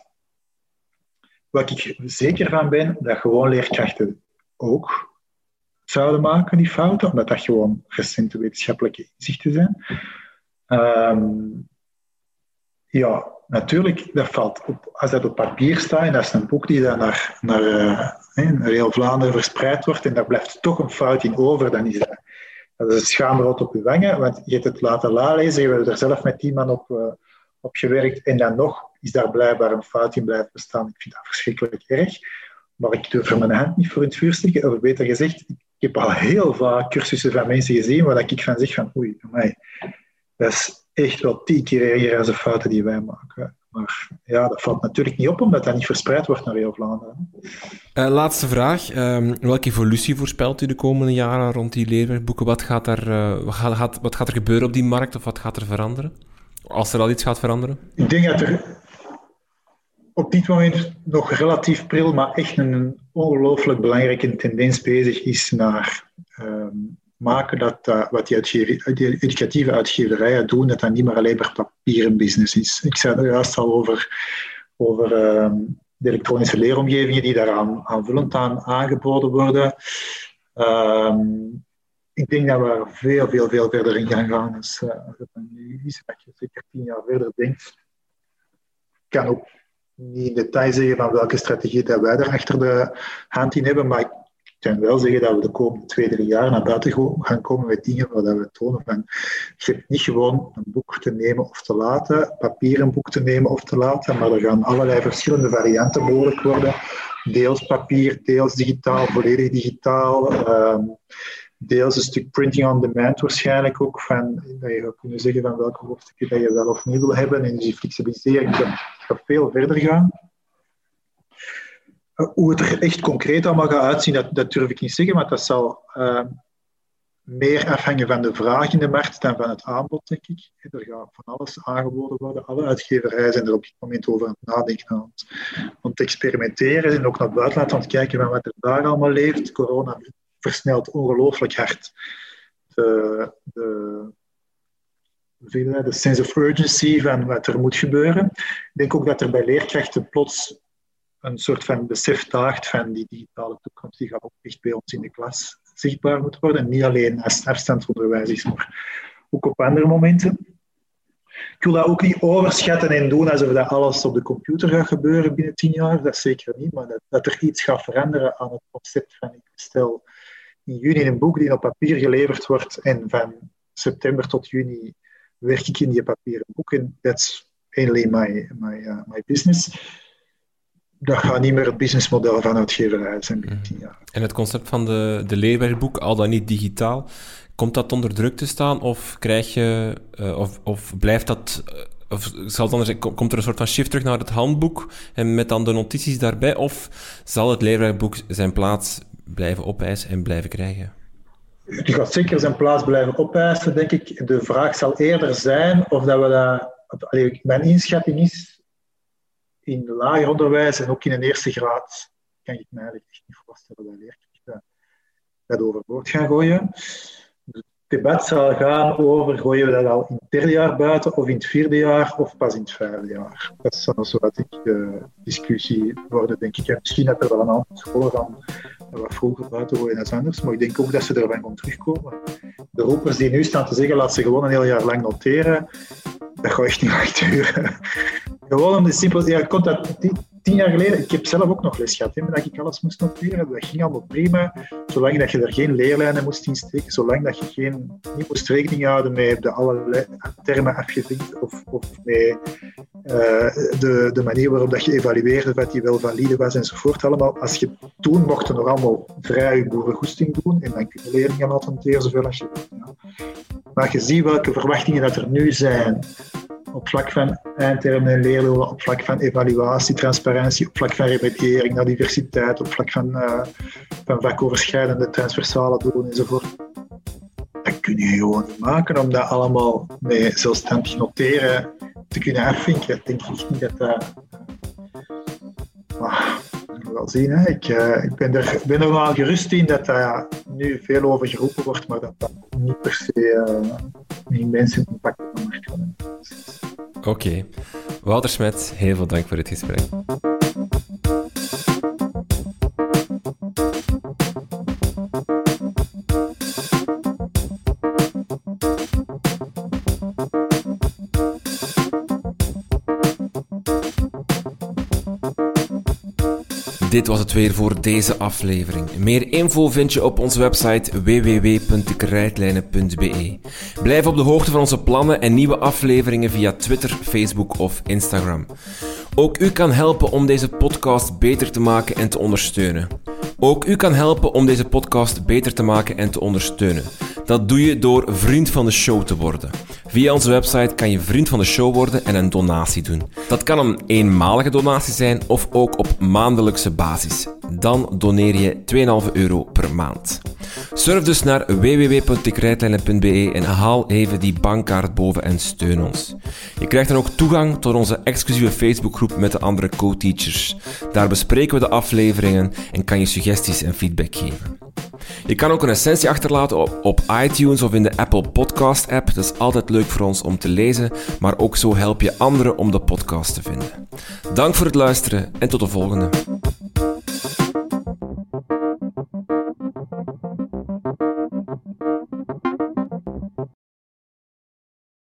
wat ik zeker van ben, dat gewoon leerkrachten ook zouden maken, die fouten, omdat dat gewoon recente wetenschappelijke inzichten zijn. Um, ja, natuurlijk, dat valt op, als dat op papier staat en dat is een boek die dan naar, naar, uh, naar heel Vlaanderen verspreid wordt en daar blijft toch een fout in over, dan is dat, dat is een schaamrood op je wangen, want je hebt het laten lezen, je hebt er zelf met die man op, uh, gewerkt en dan nog is daar blijkbaar een fout in blijven bestaan. Ik vind dat verschrikkelijk erg. Maar ik durf er mijn hand niet voor in het vuur steken. Of beter gezegd, ik heb al heel vaak cursussen van mensen gezien waar ik van zeg van oei, mij, dat is echt wel tien keer erger als de fouten die wij maken. Maar ja, dat valt natuurlijk niet op, omdat dat niet verspreid wordt naar heel Vlaanderen.
Uh, laatste vraag. Uh, welke evolutie voorspelt u de komende jaren rond die leerwerkboeken? Wat gaat, er, uh, wat, gaat, wat gaat er gebeuren op die markt of wat gaat er veranderen? Als er al iets gaat veranderen?
Ik denk dat er op dit moment nog relatief pril, maar echt een ongelooflijk belangrijke tendens bezig is naar um, maken dat uh, wat die, educatieve uitgeverijen doen, dat dat niet meer alleen maar papieren business is. Ik zei er juist al over, over um, de elektronische leeromgevingen die daaraan aanvullend aan aangeboden worden. Um, ik denk dat we veel, veel, veel verder in gaan gaan. Als het nu is, dat je zeker tien jaar verder denkt, kan ook niet in detail zeggen van welke strategie dat wij daar achter de hand in hebben, maar ik kan wel zeggen dat we de komende twee, drie jaar naar buiten gaan komen met dingen waar we tonen van je hebt niet gewoon een boek te nemen of te laten, papier een boek te nemen of te laten, maar er gaan allerlei verschillende varianten mogelijk worden. Deels papier, deels digitaal, volledig digitaal. Ehm, deels een stuk printing on demand waarschijnlijk ook, van, dat je gaat kunnen zeggen van welke hoofdstukken dat je wel of niet wil hebben. En dus die flexibilisering gaat veel verder gaan. Eh, hoe het er echt concreet allemaal gaat uitzien, dat, dat durf ik niet zeggen, maar dat zal uh, meer afhangen van de vraag in de markt dan van het aanbod, denk ik. Er gaat van alles aangeboden worden. Alle uitgeverijen zijn er op dit moment over aan het nadenken, aan het, experimenteren en ook naar het buitenland aan het kijken van wat er daar allemaal leeft. Corona versnelt ongelooflijk hard de, de, de sense of urgency van wat er moet gebeuren. Ik denk ook dat er bij leerkrachten plots een soort van besef daagt van die digitale toekomst, die gaat ook echt bij ons in de klas zichtbaar moeten worden. niet alleen als afstandsonderwijs is, maar ook op andere momenten. Ik wil dat ook niet overschatten en doen alsof dat alles op de computer gaat gebeuren binnen tien jaar. Dat zeker niet, maar dat, dat er iets gaat veranderen aan het concept van ik bestel in juni een boek die op papier geleverd wordt en van september tot juni werk ik in die papieren boek en that's only my, my, uh, my business. Dat gaat niet meer het businessmodel van uitgeverij zijn binnen tien jaar.
En het concept van de, de leerwerkboek, al dan niet digitaal, komt dat onder druk te staan of krijg je, uh, of, of blijft dat, uh, of zal dan, komt er een soort van shift terug naar het handboek en met dan de notities daarbij, of zal het leerwerkboek zijn plaats blijven opeisen en blijven krijgen?
Het gaat zeker zijn plaats blijven opeisen, denk ik. De vraag zal eerder zijn of dat we dat. Mijn inschatting is in lager onderwijs en ook in een eerste graad kan ik me eigenlijk echt niet voorstellen dat leerkrachten dat overboord gaan gooien. het debat zal gaan over gooien we dat al in het derde jaar buiten of in het vierde jaar of pas in het vijfde jaar. Dat zal zo wat ik discussie worden, denk ik. En misschien dat er wel een aantal scholen gaan wat vroeger buiten gooien als anders, maar ik denk ook dat ze ervan gaan terugkomen. De roepers die nu staan te zeggen, laat ze gewoon een heel jaar lang noteren, dat gaat echt niet lang duren. Gewoon om de simpel... Ja, dat tien jaar geleden... Ik heb zelf ook nog les gehad, hè, dat ik alles moest noteren. Dat ging allemaal prima. Zolang dat je er geen leerlijnen moest insteken, zolang dat je geen, niet moest rekening houden met de alle termen afgevinkt of, of met uh, de, de manier waarop dat je evalueerde wat die wel valide was enzovoort. Allemaal. Als je toen mocht je nog allemaal vrij boerengoesting doen en dan kun je leerlingen noteren zoveel als je wil. Ja. Maar je ziet welke verwachtingen dat er nu zijn op vlak van eindtermen en leerdoelen, op vlak van evaluatie, transparantie, op vlak van repetering, naar diversiteit, op vlak van, uh, van vakoverschrijdende transversale doelen enzovoort. Dat kun je gewoon niet maken om dat allemaal met zelfstandig noteren te kunnen afvinken. Ik denk niet dat dat... Maar, we wel zien. Hè. Ik, uh, ik ben, er, ben er wel gerust in dat daar nu veel over geroepen wordt, maar dat dat niet per se uh, mensen
Oké. Okay. Wouter Smet, heel veel dank voor het gesprek. Dit was het weer voor deze aflevering. Meer info vind je op onze website www.krijtlijnen.be. Blijf op de hoogte van onze plannen en nieuwe afleveringen via Twitter, Facebook of Instagram. Ook u kan helpen om deze podcast beter te maken en te ondersteunen. Ook u kan helpen om deze podcast beter te maken en te ondersteunen. Dat doe je door vriend van de show te worden. Via onze website kan je vriend van de show worden en een donatie doen. Dat kan een eenmalige donatie zijn of ook op maandelijkse basis. Dan doneer je 2,5 euro per maand. Surf dus naar www.dekrijtlijnen.be en haal even die bankkaart boven en steun ons. Je krijgt dan ook toegang tot onze exclusieve Facebookgroep met de andere co-teachers. Daar bespreken we de afleveringen en kan je suggesties en feedback geven. Je kan ook een recensie achterlaten op iTunes of in de Apple Podcast app. Dat is altijd leuk voor ons om te lezen, maar ook zo help je anderen om de podcast te vinden. Dank voor het luisteren en tot de volgende.